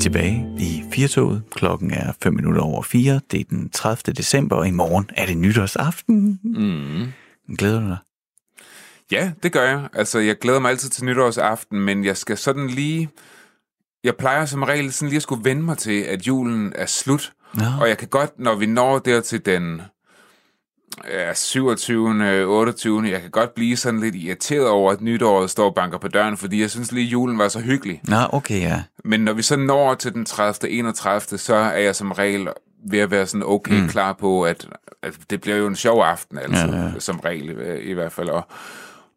tilbage i Firtoget. Klokken er 5 minutter over 4. Det er den 30. december, og i morgen er det nytårsaften. Mm. Glæder du dig? Ja, det gør jeg. Altså, jeg glæder mig altid til nytårsaften, men jeg skal sådan lige... Jeg plejer som regel sådan lige at skulle vende mig til, at julen er slut. Nå. Og jeg kan godt, når vi når der til den ja, 27. 28. Jeg kan godt blive sådan lidt irriteret over, at nytåret står og banker på døren, fordi jeg synes lige, at julen var så hyggelig. Nå, okay, ja. Men når vi så når til den 30. 31. så er jeg som regel ved at være sådan okay mm. klar på, at, at det bliver jo en sjov aften, altså, Ja, ja, som regel i, i hvert fald. Og,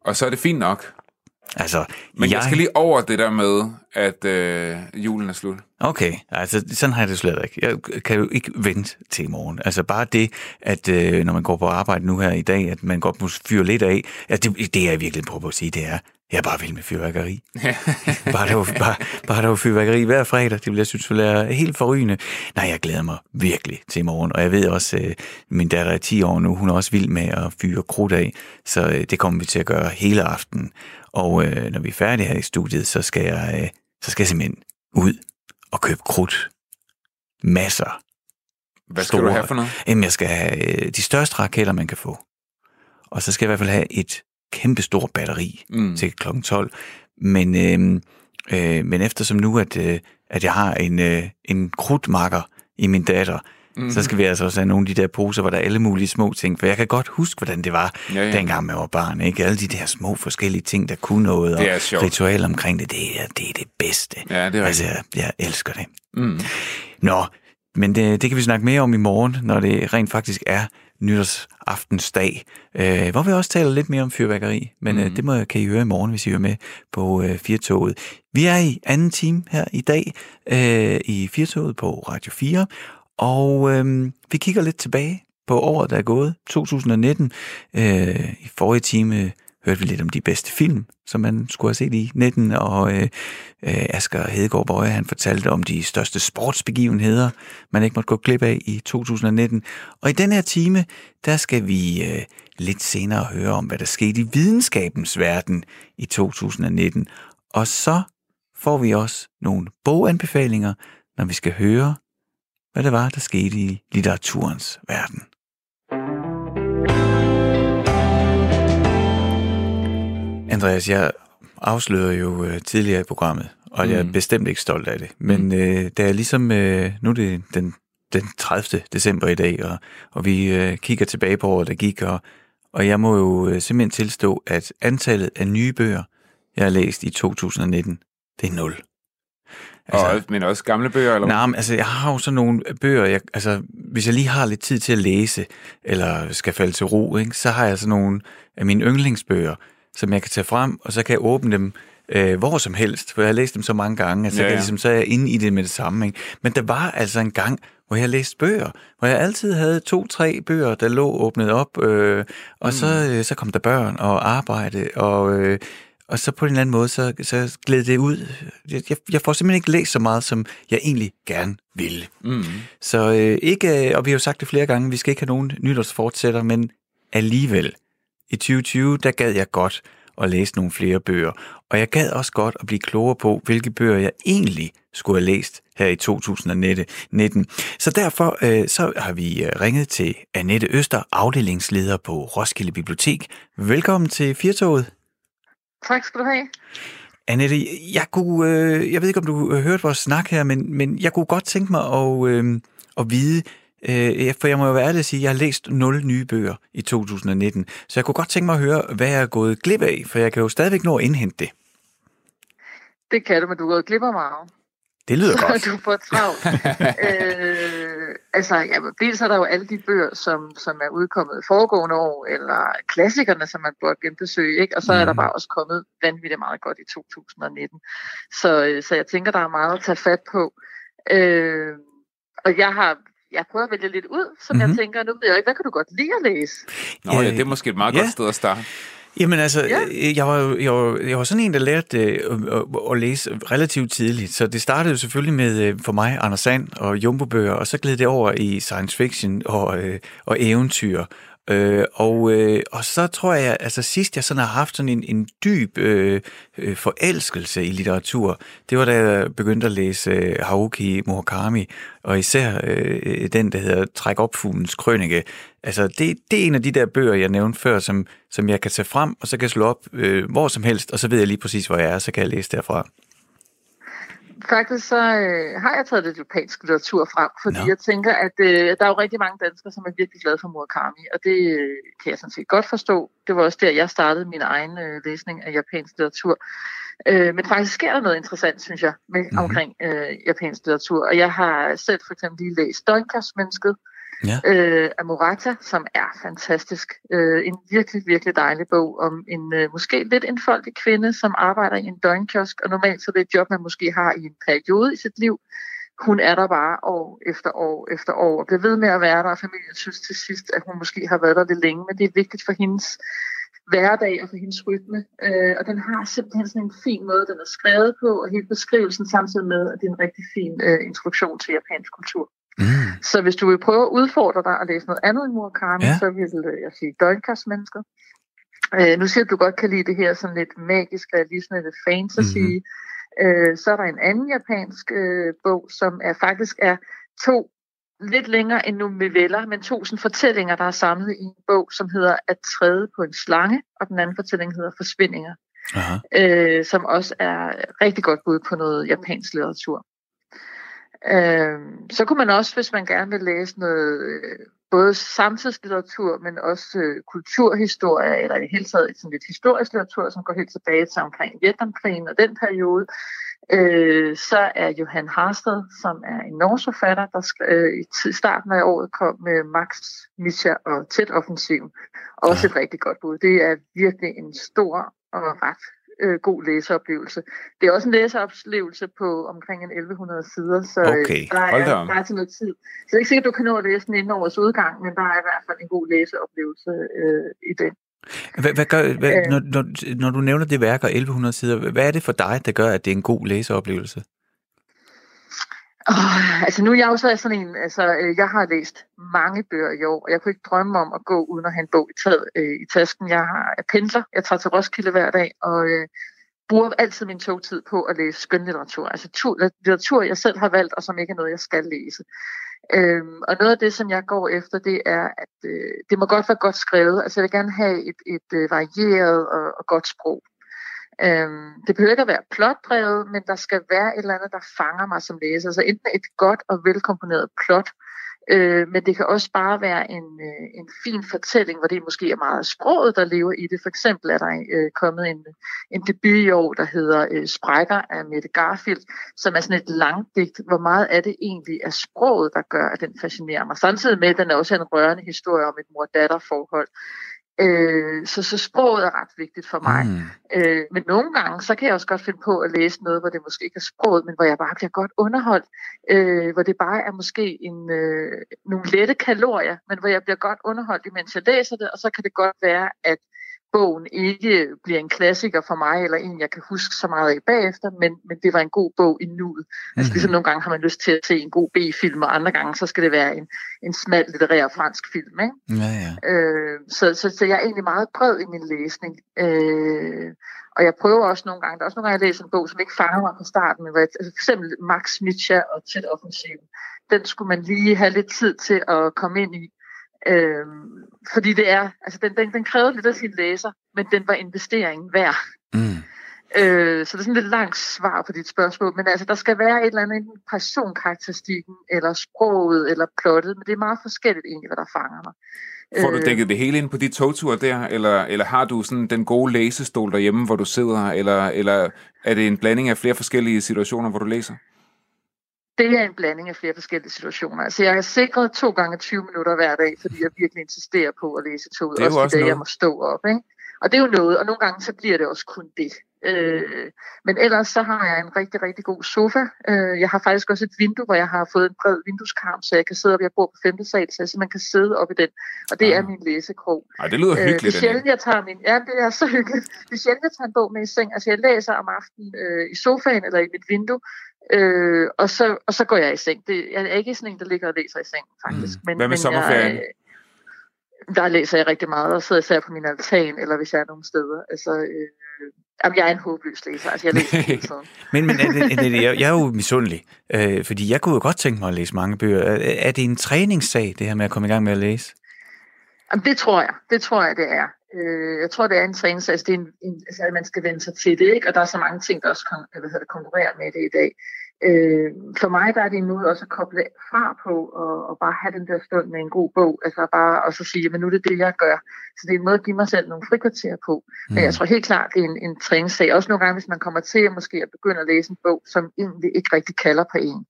og så er det fint nok. Altså, Men jeg, jeg skal lige over det der med, at øh, julen er slut. Okay, altså sådan har jeg det slet ikke. Jeg kan jo ikke vente til i morgen. Altså bare det, at øh, når man går på arbejde nu her i dag, at man godt må fyre lidt af. Altså det, det jeg virkelig prøver på at sige, det er, jeg er bare vild med fyrværkeri. bare, der var, bare, bare der var fyrværkeri hver fredag, det vil jeg synes ville være helt forrygende. Nej, jeg glæder mig virkelig til i morgen, og jeg ved også, øh, min datter er 10 år nu, hun er også vild med at fyre krudt af, så øh, det kommer vi til at gøre hele aftenen. Og øh, når vi er færdige her i studiet, så skal jeg, øh, så skal jeg simpelthen ud og købe krudt. Masser. Hvad skal Store. du have for noget? Jamen, jeg skal have øh, de største raketter, man kan få. Og så skal jeg i hvert fald have et kæmpestort batteri Mm. til kl. 12. Men, øh, øh, men eftersom nu, at, øh, at jeg har en, øh, en krudtmakker i min datter, mm. så skal vi altså også have nogle af de der poser, hvor der er alle mulige små ting. For jeg kan godt huske, hvordan det var, Ja, ja. dengang man var barn. Ikke? Alle de der små forskellige ting, der kunne noget, er og ritual omkring det, det er, det er det bedste. Ja, det er altså, jeg, jeg elsker det. Mm. Nå, men det, det kan vi snakke mere om i morgen, når det rent faktisk er nytårsaftensdag, øh, hvor vi også taler lidt mere om fyrværkeri, men mm. øh, det må, kan I høre i morgen, hvis I hører med på øh, Firtoget. Vi er i anden time her i dag øh, i Firtoget på Radio 4, og øh, vi kigger lidt tilbage på året, der er gået, 2019. Øh, I forrige time øh, hørte vi lidt om de bedste film, som man skulle have set i 19, og øh, øh, Asger Hedegaard Bøje, han fortalte om de største sportsbegivenheder, man ikke måtte gå glip af i 2019. Og i den her time, der skal vi øh, lidt senere høre om, hvad der skete i videnskabens verden i 2019. Og så får vi også nogle boganbefalinger, når vi skal høre, hvad det var, der skete i litteraturens verden. Andreas, jeg afslørede jo øh, tidligere i programmet, og jeg er Mm. bestemt ikke stolt af det. Men øh, da jeg ligesom, øh, nu er det den, den 30. december i dag, og, og vi øh, kigger tilbage på året, der gik, og, og jeg må jo øh, simpelthen tilstå, at antallet af nye bøger, jeg har læst i 2019, det er nul. Altså, og, men også gamle bøger, eller? Nej, men altså, jeg har jo sådan nogle bøger, jeg, altså, hvis jeg lige har lidt tid til at læse, eller skal falde til ro, ikke, så har jeg sådan nogle af mine yndlingsbøger, som jeg kan tage frem, og så kan jeg åbne dem øh, hvor som helst, for jeg har læst dem så mange gange, at så, Ja, ja, jeg ligesom, så er jeg inde i det med det samme. Ikke? Men der var altså en gang, hvor jeg læste bøger, hvor jeg altid havde to-tre bøger, der lå åbnet op, øh, og mm. så, øh, så kom der børn og arbejde, og, øh, og så på en eller anden måde, så, så gled det ud. Jeg, jeg, får simpelthen ikke læst så meget, som jeg egentlig gerne ville. Mm. Så øh, ikke, øh, og vi har jo sagt det flere gange, vi skal ikke have nogen nytårsfortsætter, men alligevel, i 2020, der gad jeg godt at læse nogle flere bøger. Og jeg gad også godt at blive klogere på, hvilke bøger jeg egentlig skulle have læst her i 2019. Så derfor øh, så har vi øh, ringet til Annette Øster, afdelingsleder på Roskilde Bibliotek. Velkommen til Firtoget. Tak skal du have. Annette, jeg, kunne, øh, jeg ved ikke, om du øh, hørte vores snak her, men, men jeg kunne godt tænke mig at, øh, at vide, øh, for jeg må jo være ærlig at sige, at jeg har læst 0 nye bøger i 2019, så jeg kunne godt tænke mig at høre, hvad jeg er gået glip af, for jeg kan jo stadigvæk nå at indhente det. Det kan du, men du er gået glip af meget. Det lyder Så godt. du får travlt. øh, altså, ja, dels er der jo alle de bøger, som, som er udkommet foregående år, eller klassikerne, som man burde genbesøge, ikke? og så er der Mhm. bare også kommet vanvittigt meget godt i 2019. Så, så jeg tænker, der er meget at tage fat på. Øh, og jeg har jeg prøver at vælge lidt ud, som mm-hmm. jeg Mhm. tænker, nu ved jeg ikke, hvad kan du godt lide at læse? Nå ja, det er måske et meget Ja. godt sted at starte. Jamen altså, Ja. ja. jeg, var, jo- jeg, var, jeg var sådan en, der lærte øh, at, at, at læse relativt tidligt. Så det startede jo selvfølgelig med øh, for mig Anders Sand og Jumbo-bøger, og så gled det over i science fiction og, øh, og eventyr. Øh, og, øh, og så tror jeg, altså sidst jeg sådan har haft sådan en, en dyb øh, øh, forelskelse i litteratur, det var da jeg begyndte at læse øh, Haruki Murakami, og især øh, den, der hedder Træk op fuglens krønike. Altså det, det er en af de der bøger, jeg nævnte før, som, som jeg kan tage frem, og så kan jeg slå op øh, hvor som helst, og så ved jeg lige præcis, hvor jeg er, så kan jeg læse derfra. Faktisk så øh, har jeg taget det japanske litteratur frem, fordi no. jeg tænker, at øh, der er jo rigtig mange danskere, som er virkelig glade for Murakami, og det øh, kan jeg sådan set godt forstå. Det var også der, jeg startede min egen øh, læsning af japansk litteratur. Øh, men faktisk sker der noget interessant, synes jeg, med, mm-hmm. omkring øh, japansk litteratur. Og jeg har selv for eksempel lige læst Døgnkast-mennesket, ja. øh, af Morata, som er fantastisk. Øh, en virkelig, virkelig dejlig bog om en øh, måske lidt enfoldig kvinde, som arbejder i en døgnkiosk, og normalt så er det et job, man måske har i en periode i sit liv. Hun er der bare år efter år efter år, og bliver ved med at være der, og familien synes til sidst, at hun måske har været der lidt længe, men det er vigtigt for hendes hverdag og for hendes rytme. Øh, og den har simpelthen sådan en fin måde, den er skrevet på, og hele beskrivelsen samtidig med, at det er en rigtig fin øh, introduktion til japansk kultur. Mm. Så hvis du vil prøve at udfordre dig og læse noget andet end Murakami, ja. så vil jeg sige Døgnkastmennesker. Øh, nu siger du, du godt kan lide det her sådan lidt magisk realisme, lidt fantasy. Mm. Øh, så er der en anden japansk øh, bog, som er faktisk er to lidt længere end nogle noveller, men to sådan fortællinger, der er samlet i en bog, som hedder At træde på en slange, og den anden fortælling hedder Forsvindinger, Aha. øh, som også er rigtig godt bud på noget japansk litteratur. Øh, så kunne man også, hvis man gerne vil læse noget, øh, både samtidslitteratur, men også øh, kulturhistorie, eller i hele taget sådan lidt historisk litteratur, som går helt tilbage til omkring Vietnamkrigen og den periode, øh, så er Johan Harsted, som er en norsk forfatter, der øh, i starten af året kom med Max Mischa og Tæt Offensiv. Også ja. et rigtig godt bud. Det er virkelig en stor og ret øh, god læseoplevelse. Det er også en læseoplevelse på omkring en 1100 sider, så øh, okay. der, er, der er til noget tid. Så det er ikke sikkert, at du kan nå at læse den inden årets udgang, men der er i hvert fald en god læseoplevelse øh, i den. Hvad, hvad gør, hvad, øh, når, når, når du nævner det værk og 1100 sider, hvad er det for dig, der gør, at det er en god læseoplevelse? Oh, altså nu er jeg jo så sådan en, altså øh, jeg har læst mange bøger i år, og jeg kunne ikke drømme om at gå uden at have en bog i, taget, øh, i tasken. Jeg, har, jeg pendler, jeg tager til Roskilde hver dag, og øh, bruger altid min togtid på at læse skønlitteratur. Altså tur, litteratur, jeg selv har valgt, og som ikke er noget, jeg skal læse. Øhm, og noget af det, som jeg går efter, det er, at øh, det må godt være godt skrevet. Altså jeg vil gerne have et, et øh, varieret og, og godt sprog. Øhm, det behøver ikke at være plotdrevet, men der skal være et eller andet, der fanger mig som læser. Altså enten et godt og velkomponeret plot, øh, men det kan også bare være en, øh, en fin fortælling, hvor det måske er meget sproget, der lever i det. For eksempel er der øh, kommet en, en debut i år, der hedder øh, Sprækker af Mette Garfield, som er sådan et langdigt. Hvor meget er det egentlig af sproget, der gør, at den fascinerer mig? Samtidig med, at den er også en rørende historie om et mor-datter-forhold. Øh, så, så sproget er ret vigtigt for mig. Mm. Øh, men nogle gange, så kan jeg også godt finde på at læse noget, hvor det måske ikke er sproget, men hvor jeg bare bliver godt underholdt. Øh, hvor det bare er måske en, øh, nogle lette kalorier, men hvor jeg bliver godt underholdt, imens jeg læser det, og så kan det godt være, at bogen ikke bliver en klassiker for mig, eller en, jeg kan huske så meget af bagefter, men, men det var en god bog i nuet. Mm-hmm. Altså ligesom mhm. nogle gange har man lyst til at se en god B-film, og andre gange så skal det være en, en smal litterær fransk film. Ikke? Ja, ja. Øh, så, så, så jeg er egentlig meget bred i min læsning. Øh, og jeg prøver også nogle gange, der er også nogle gange, jeg læser en bog, som ikke fanger mig fra starten, men hvor jeg, altså for eksempel Max Mitcha og Tæt Offensiv, den skulle man lige have lidt tid til at komme ind i. Øh, fordi det er, altså den, den, den krævede lidt af sin læser, men den var investering værd. Mm. Øh, så det er sådan lidt langt svar på dit spørgsmål, men altså der skal være et eller andet, enten personkarakteristikken, eller sproget, eller plottet, men det er meget forskelligt egentlig, hvad der fanger mig. Får du øh. dækket det hele ind på de togture der, eller, eller har du sådan den gode læsestol derhjemme, hvor du sidder, eller, eller er det en blanding af flere forskellige situationer, hvor du læser? Det er en blanding af flere forskellige situationer. Altså jeg har sikret to gange 20 minutter hver dag, fordi jeg virkelig insisterer på at læse toget, det er også, også de dage, jeg må stå op. Ikke? Og det er jo noget, og nogle gange så bliver det også kun det. Øh, men ellers så har jeg en rigtig, rigtig god sofa. Øh, jeg har faktisk også et vindue, hvor jeg har fået en bred vindueskarm, så jeg kan sidde op. Jeg bor på femte sal, så jeg simpelthen kan sidde op i den. Og det ja. er min læsekrog. Ej, det lyder hyggeligt. Øh, det er sjældent, jeg tager min... Ja, det er så hyggeligt. Det er sjældent, jeg tager en bog med i seng. Altså, jeg læser om aftenen øh, i sofaen eller i mit vindue, Øh, og, så, og så går jeg i seng. Det, jeg er ikke sådan en, der ligger og læser i seng, faktisk. Mm. Men, Hvad med men sommerferien? Jeg, Der læser jeg rigtig meget, og sidder især på min altan, eller hvis jeg er nogle steder. Altså, øh, jamen, jeg er en håbløs læser, altså jeg læser hele tiden. men men er det, er det, jeg, jeg er jo misundelig, øh, fordi jeg kunne jo godt tænke mig at læse mange bøger. Er, er det en træningssag, det her med at komme i gang med at læse? Jamen, det tror jeg. Det tror jeg, det er. Øh, jeg tror, det er en træningssag. Altså, det er en, en, altså, at man skal vende sig til det, ikke? og der er så mange ting, der også kon, hvad hedder det, konkurrerer med det i dag. Øh, for mig der er det nu også at koble fra på og, og bare have den der stund med en god bog. Altså bare og så sige, men nu er det det, jeg gør. Så det er en måde at give mig selv nogle frikvarterer på. Mm. Men jeg tror helt klart, det er en, en træningssag. Også nogle gange, hvis man kommer til at måske at begynde at læse en bog, som egentlig ikke rigtig kalder på en.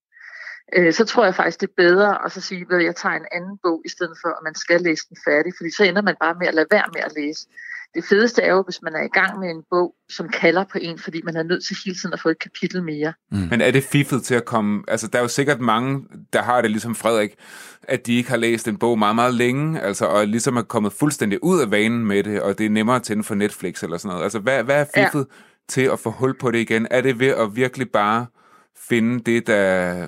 Øh, så tror jeg faktisk, det er bedre at så sige, at jeg tager en anden bog, i stedet for, at man skal læse den færdig. Fordi så ender man bare med at lade være med at læse. Det fedeste er jo, hvis man er i gang med en bog, som kalder på en, fordi man er nødt til hele tiden at få et kapitel mere. Mm. Men er det fiffet til at komme... Altså, der er jo sikkert mange, der har det ligesom Frederik, at de ikke har læst en bog meget, meget længe, altså, og ligesom er kommet fuldstændig ud af vanen med det, og det er nemmere at tænde for Netflix eller sådan noget. Altså, hvad, hvad er fiffet ja. til at få hul på det igen? Er det ved at virkelig bare finde det, der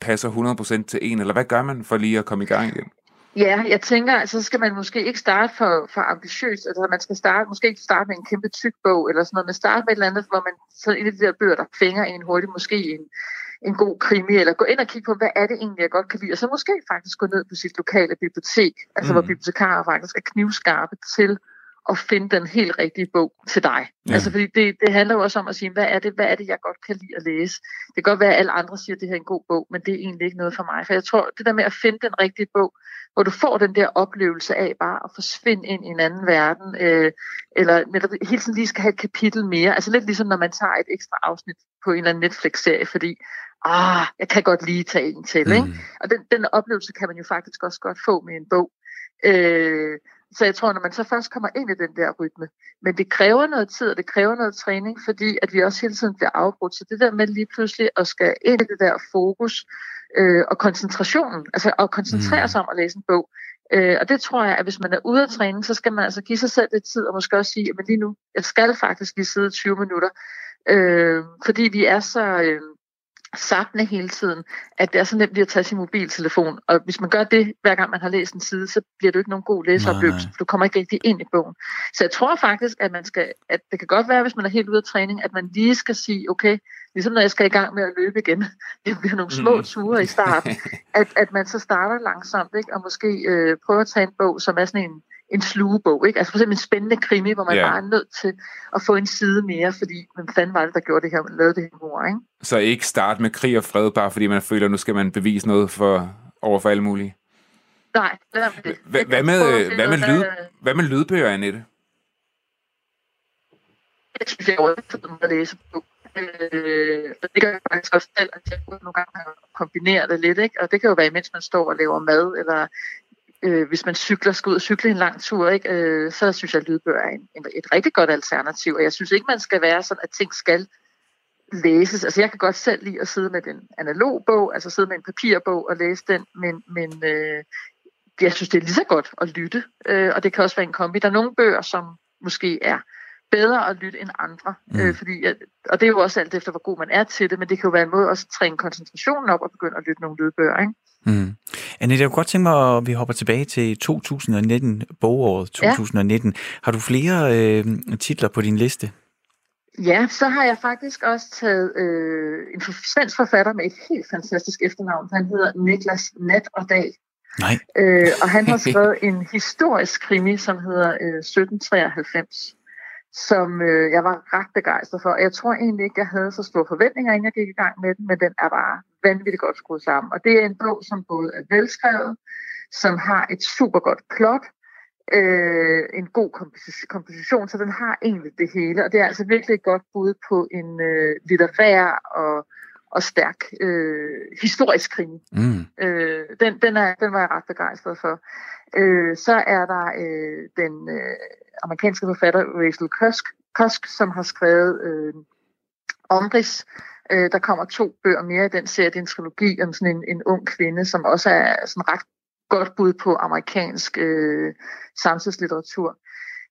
passer 100% til en, eller hvad gør man for lige at komme i gang igen? Ja, jeg tænker, altså, så skal man måske ikke starte for, for ambitiøst. Altså, man skal starte, måske ikke starte med en kæmpe tyk bog, eller sådan noget, men starte med et eller andet, hvor man, så en af de der bøger, der fænger en hurtigt, måske en, en god krimi, eller gå ind og kigge på, hvad er det egentlig, jeg godt kan lide, og så måske faktisk gå ned på sit lokale bibliotek, altså mm. hvor bibliotekarer faktisk er knivskarpe til at finde den helt rigtige bog til dig. Ja. Altså fordi det, det handler jo også om at sige, hvad er, det, hvad er det, jeg godt kan lide at læse? Det kan godt være, at alle andre siger, at det her er en god bog, men det er egentlig ikke noget for mig. For jeg tror, det der med at finde den rigtige bog, hvor du får den der oplevelse af bare at forsvinde ind i en anden verden, øh, eller netop hele tiden lige skal have et kapitel mere. Altså lidt ligesom når man tager et ekstra afsnit på en eller anden Netflix-serie, fordi ah, jeg kan godt lige tage en til. Mm. Ikke? Og den, den oplevelse kan man jo faktisk også godt få med en bog. Øh, så jeg tror, når man så først kommer ind i den der rytme, men det kræver noget tid, og det kræver noget træning, fordi at vi også hele tiden bliver afbrudt. Så det der med lige pludselig at skal ind i det der fokus øh, og koncentrationen, altså at koncentrere mm. sig om at læse en bog, Øh, og det tror jeg, at hvis man er ude af træning, så skal man altså give sig selv lidt tid, og måske også sige, at lige nu, jeg skal faktisk lige sidde 20 minutter, øh, fordi vi er så, øh, sappende hele tiden, at det er så nemt lige at tage sin mobiltelefon. Og hvis man gør det, hver gang man har læst en side, så bliver det ikke nogen god læseoplevelse, for du kommer ikke rigtig ind i bogen. Så jeg tror faktisk, at man skal, at det kan godt være, hvis man er helt ude af træning, at man lige skal sige, okay, ligesom når jeg skal i gang med at løbe igen, det bliver nogle små mm. ture i starten, at, at man så starter langsomt, ikke? og måske øh, prøver at tage en bog, som er sådan en, en slugebog. Ikke? Altså for eksempel en spændende krimi, hvor man yeah. bare er nødt til at få en side mere, fordi hvem fanden var det, der gjorde det her, man lavede det her mor, ikke? Så ikke starte med krig og fred, bare fordi man føler, at nu skal man bevise noget for, over for alle mulige? Nej, med det. Hvad, med, hvad, med lyd, hvad med lydbøger, Annette? Jeg synes, jeg er at læse på. Øh, det gør jeg faktisk også selv, at jeg nogle gange kombinere det lidt, ikke? og det kan jo være, mens man står og laver mad, eller øh, hvis man cykler, skal ud og cykle en lang tur, ikke, øh, så synes jeg, at lydbøger er en, en, et rigtig godt alternativ. Og jeg synes ikke, man skal være sådan, at ting skal læses. Altså jeg kan godt selv lide at sidde med den analog bog, altså sidde med en papirbog og læse den, men, men øh, jeg synes, det er lige så godt at lytte. Øh, og det kan også være en kombi. Der er nogle bøger, som måske er bedre at lytte end andre. Mm. Øh, fordi, og det er jo også alt efter, hvor god man er til det, men det kan jo være en måde også at træne koncentrationen op og begynde at lytte nogle lydbøger. Ikke? Mm. Annette, jeg kunne godt tænke mig, at vi hopper tilbage til 2019, bogeåret 2019. Ja. Har du flere øh, titler på din liste? Ja, så har jeg faktisk også taget øh, en svensk forfatter med et helt fantastisk efternavn. Han hedder Niklas Nat og Dag. Nej. Øh, og han har skrevet en historisk krimi, som hedder øh, 1793 som øh, jeg var ret begejstret for. Jeg tror egentlig ikke, jeg havde så store forventninger, inden jeg gik i gang med den, men den er bare vanvittigt godt skruet sammen. Og det er en bog, som både er velskrevet, som har et super godt plot, øh, en god komposition, så den har egentlig det hele. Og det er altså virkelig et godt bud på en øh, litterær og, og stærk øh, historisk krimi. Mm. Øh, den, den, er, den var jeg ret begejstret for. Øh, så er der øh, den øh, amerikanske forfatter Rachel Cusk, Cusk som har skrevet øh, Omris. Øh, der kommer to bøger mere i den serie. Det er en trilogi om sådan en, en ung kvinde, som også er sådan ret godt bud på amerikansk øh, samtidslitteratur.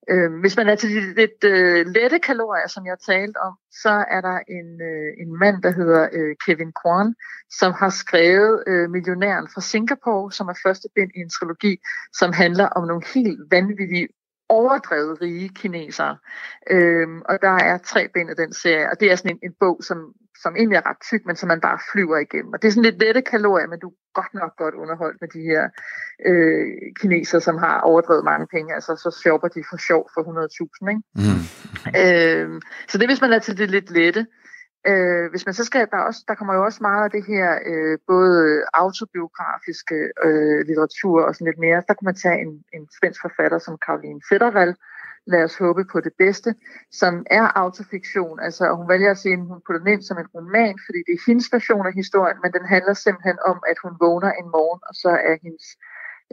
Øh, hvis man er til de lidt øh, lette kalorier, som jeg talte om, så er der en, øh, en mand, der hedder øh, Kevin Kwan, som har skrevet øh, Millionæren fra Singapore, som er første bind i en trilogi, som handler om nogle helt vanvittige overdrevet rige kinesere. Øhm, og der er tre bind af den serie, og det er sådan en, en bog, som, som egentlig er ret tyk, men som man bare flyver igennem. Og det er sådan lidt lette kalorier, men du er godt nok godt underholdt med de her øh, kinesere, som har overdrevet mange penge. Altså så shopper de for sjov for 100.000, ikke? Mm. Øhm, så det er, hvis man er til det lidt lette. Øh, hvis man så skal, der, også, der kommer jo også meget af det her, øh, både autobiografiske øh, litteratur og sådan lidt mere. Der kunne man tage en, en svensk forfatter som Karoline Federvald, lad os håbe på det bedste, som er autofiktion. Altså, hun vælger at sige, at hun putter den ind som en roman, fordi det er hendes version af historien, men den handler simpelthen om, at hun vågner en morgen, og så er hendes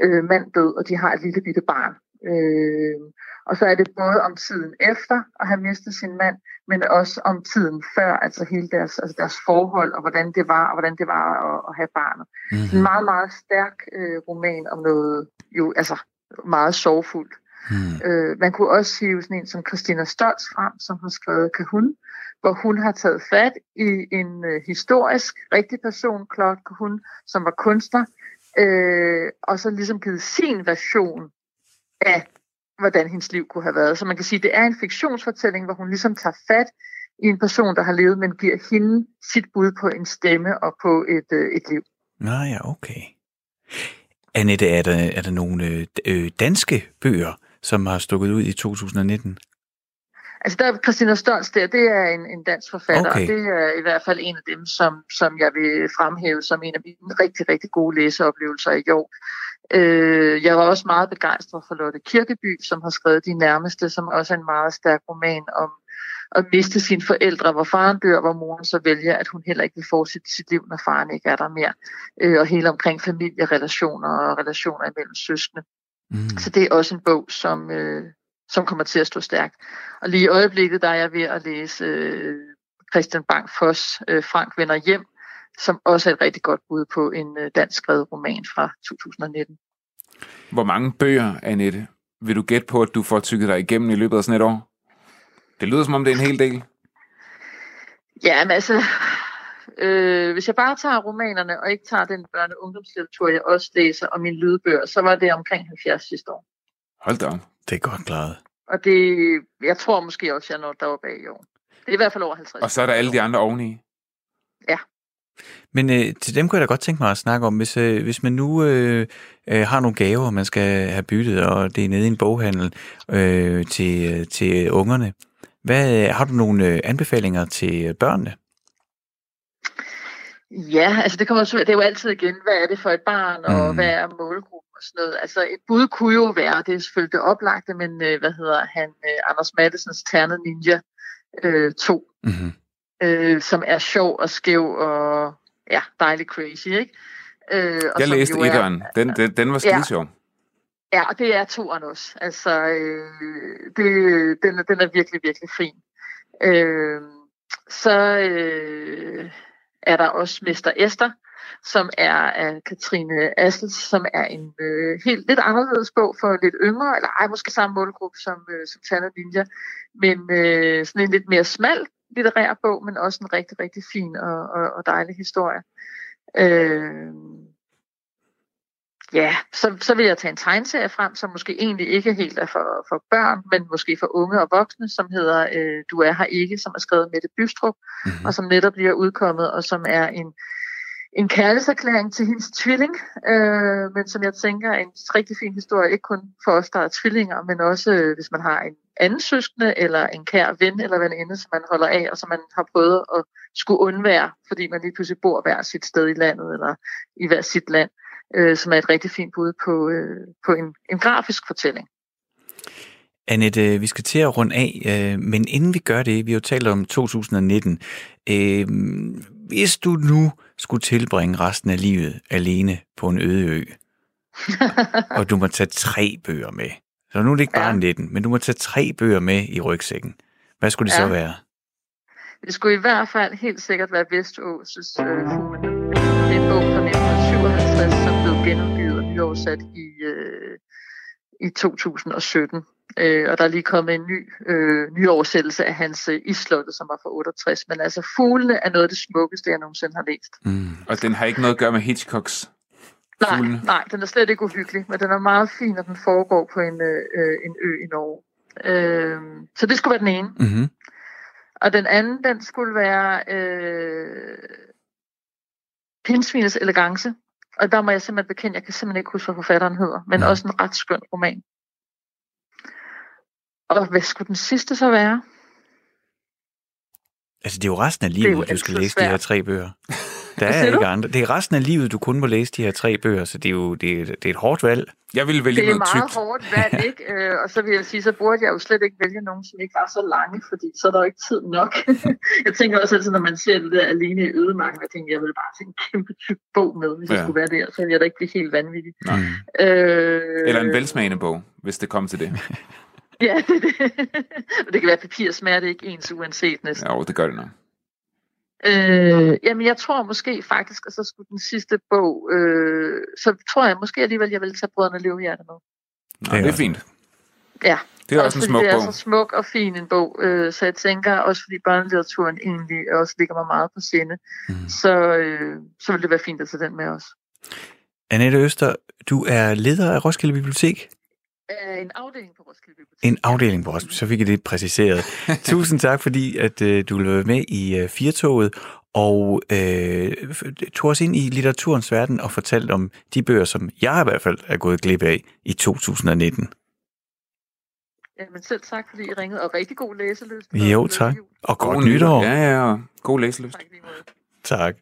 øh, mand død, og de har et lille bitte barn. Øh, og så er det både om tiden efter at have mistet sin mand, men også om tiden før, altså hele deres, altså deres forhold, og hvordan det var, og hvordan det var at, at have barnet. Mm-hmm. En meget, meget stærk øh, roman om noget, jo, altså meget sorgfuldt. Mm. Øh, man kunne også hive sådan en som Christina Stoltz frem, som har skrevet Kahun, hvor hun har taget fat i en øh, historisk rigtig person, Claude Kahun, som var kunstner, øh, og så ligesom givet sin version af, hvordan hendes liv kunne have været. Så man kan sige, at det er en fiktionsfortælling, hvor hun ligesom tager fat i en person, der har levet, men giver hende sit bud på en stemme og på et, øh, et liv. Nå ja, okay. Annette, er der, er der nogle øh, øh danske bøger, som har stukket ud i 2019? Altså der er Christina Stolz der, det er en, en dansk forfatter, okay. og det er i hvert fald en af dem, som, som jeg vil fremhæve som en af mine rigtig, rigtig gode læseoplevelser i år. Øh, jeg var også meget begejstret for Lotte Kirkeby, som har skrevet De Nærmeste, som også er en meget stærk roman om at miste sine forældre, hvor faren dør, hvor moren så vælger, at hun heller ikke vil fortsætte sit liv, når faren ikke er der mere. Øh, og hele omkring familierelationer og relationer imellem søskende. Mm. Så det er også en bog, som, øh, som kommer til at stå stærkt. Og lige i øjeblikket, der er jeg ved at læse øh, Christian Bang Foss, øh, Frank vender hjem, som også er et rigtig godt bud på en øh, dansk skrevet roman fra 2019. Hvor mange bøger, Annette, vil du gætte på, at du får tykket dig igennem i løbet af sådan et år? Det lyder som om, det er en hel del. Ja, men altså, øh, hvis jeg bare tager romanerne, og ikke tager den børne- og ungdomslitteratur, jeg også læser, og mine lydbøger, så var det omkring 70 sidste år. Hold da op. Det er godt klaret. Og det, jeg tror måske også, jeg når deroppe af i år. Det er i hvert fald over 50. Og så er der alle de andre oveni. Ja. Men øh, til dem kunne jeg da godt tænke mig at snakke om, hvis, øh, hvis man nu øh, øh, har nogle gaver, man skal have byttet, og det er nede i en boghandel øh, til, øh, til ungerne. Hvad, har du nogle øh, anbefalinger til børnene? Ja, altså det, kommer, det er jo altid igen, hvad er det for et barn, og mm. hvad er målgruppen sådan noget. Altså et bud kunne jo være, det er selvfølgelig det oplagte, men øh, hvad hedder han, øh, Anders Mattesens Ternet Ninja øh, 2, mm-hmm. øh, som er sjov og skæv og ja, dejlig crazy, ikke? Øh, og Jeg læste etteren, den, den, den var skide ja, sjov. Ja, og det er toeren også. Altså, øh, det, den, den er virkelig, virkelig fin. Øh, så øh, er der også Mester Esther, som er af Katrine Assels, som er en øh, helt lidt anderledes bog for lidt yngre, eller ej, måske samme målgruppe som, øh, som Tanner Ninja, men øh, sådan en lidt mere smal litterær bog, men også en rigtig, rigtig fin og, og, og dejlig historie. Øh, ja, så, så vil jeg tage en tegnserie frem, som måske egentlig ikke helt er for, for børn, men måske for unge og voksne, som hedder øh, Du er her ikke, som er skrevet Mette Bystrup, mm-hmm. og som netop bliver udkommet, og som er en, en kærlighedserklæring til hendes tvilling, øh, men som jeg tænker er en rigtig fin historie, ikke kun for os, der er tvillinger, men også øh, hvis man har en anden søskende, eller en kær ven eller veninde, som man holder af, og som man har prøvet at skulle undvære, fordi man lige pludselig bor hver sit sted i landet, eller i hver sit land øh, som er et rigtig fint bud på, øh, på en, en grafisk fortælling. Annette, øh, vi skal til at runde af, øh, men inden vi gør det, vi har jo talt om 2019. Øh, hvis du nu skulle tilbringe resten af livet alene på en øde ø, og du må tage tre bøger med, så nu er det ikke bare ja. 19, men du må tage tre bøger med i rygsækken. Hvad skulle det ja. så være? Det skulle i hvert fald helt sikkert være Veståses øh, Fuglen. Det er en bog fra 1957, som blev genudgivet og nyoversat i, øh, i 2017. Øh, og der er lige kommet en ny, øh, ny oversættelse af hans øh, Islotte, som var fra 68. Men altså, fuglene er noget af det smukkeste, jeg nogensinde har læst. Mm. Og den har ikke noget at gøre med Hitchcocks Nej, Fuglene. nej, den er slet ikke uhyggelig, men den er meget fin, og den foregår på en, øh, øh, en ø i Norge. Øh, så det skulle være den ene. Mm-hmm. Og den anden, den skulle være øh, Pinsvinets elegance. Og der må jeg simpelthen bekende, jeg kan simpelthen ikke huske, hvad forfatteren hedder, men Nej. også en ret skøn roman. Og hvad skulle den sidste så være? Altså, det er jo resten af livet, du skal læse de her svært. tre bøger. Der er ikke andre. Det er resten af livet, du kun må læse de her tre bøger, så det er jo det er, det er et hårdt valg. Jeg ville vælge Det er noget meget tykt. hårdt valg, ikke? Øh, og så vil jeg sige, så burde jeg jo slet ikke vælge nogen, som ikke var så lange, fordi så er der jo ikke tid nok. jeg tænker også altid, når man ser det der alene i ødemarken, jeg tænker, jeg vil bare tage en kæmpe tyk bog med, hvis ja. Jeg skulle være der, så ville jeg da ikke blive helt vanvittig. Mm. Øh, Eller en velsmagende bog, hvis det kom til det. Ja, det, det. Og det kan være, at papirsmerte er ikke ens uanset næsten. Jo, det gør det nok. Øh, jamen, jeg tror måske faktisk, at så skulle den sidste bog, øh, så tror jeg måske alligevel, jeg vil tage Brødrene Løvehjerte med. Nå, er det er også- fint. Ja, Det er også en fordi smuk det er bog. så smuk og fin en bog, øh, så jeg tænker også, fordi børnelitteraturen egentlig også ligger mig meget på sinde, Mm. så, øh, så vil det være fint at tage den med os. Annette Øster, du er leder af Roskilde Bibliotek. Øh, en afdeling på Roskilde Bibliotek. En afdeling på Roskilde, så fik jeg det præciseret. Tusind tak, fordi at øh, du ville være med i øh, Firtoget og øh, tog os ind i litteraturens verden og fortalte om de bøger, som jeg i hvert fald er gået glip af i 2019. Jamen selv tak, fordi I ringede, og rigtig god læselyst. Jo, tak. Og godt God nytår. Ja, ja, og god læselyst. Tak. Tak.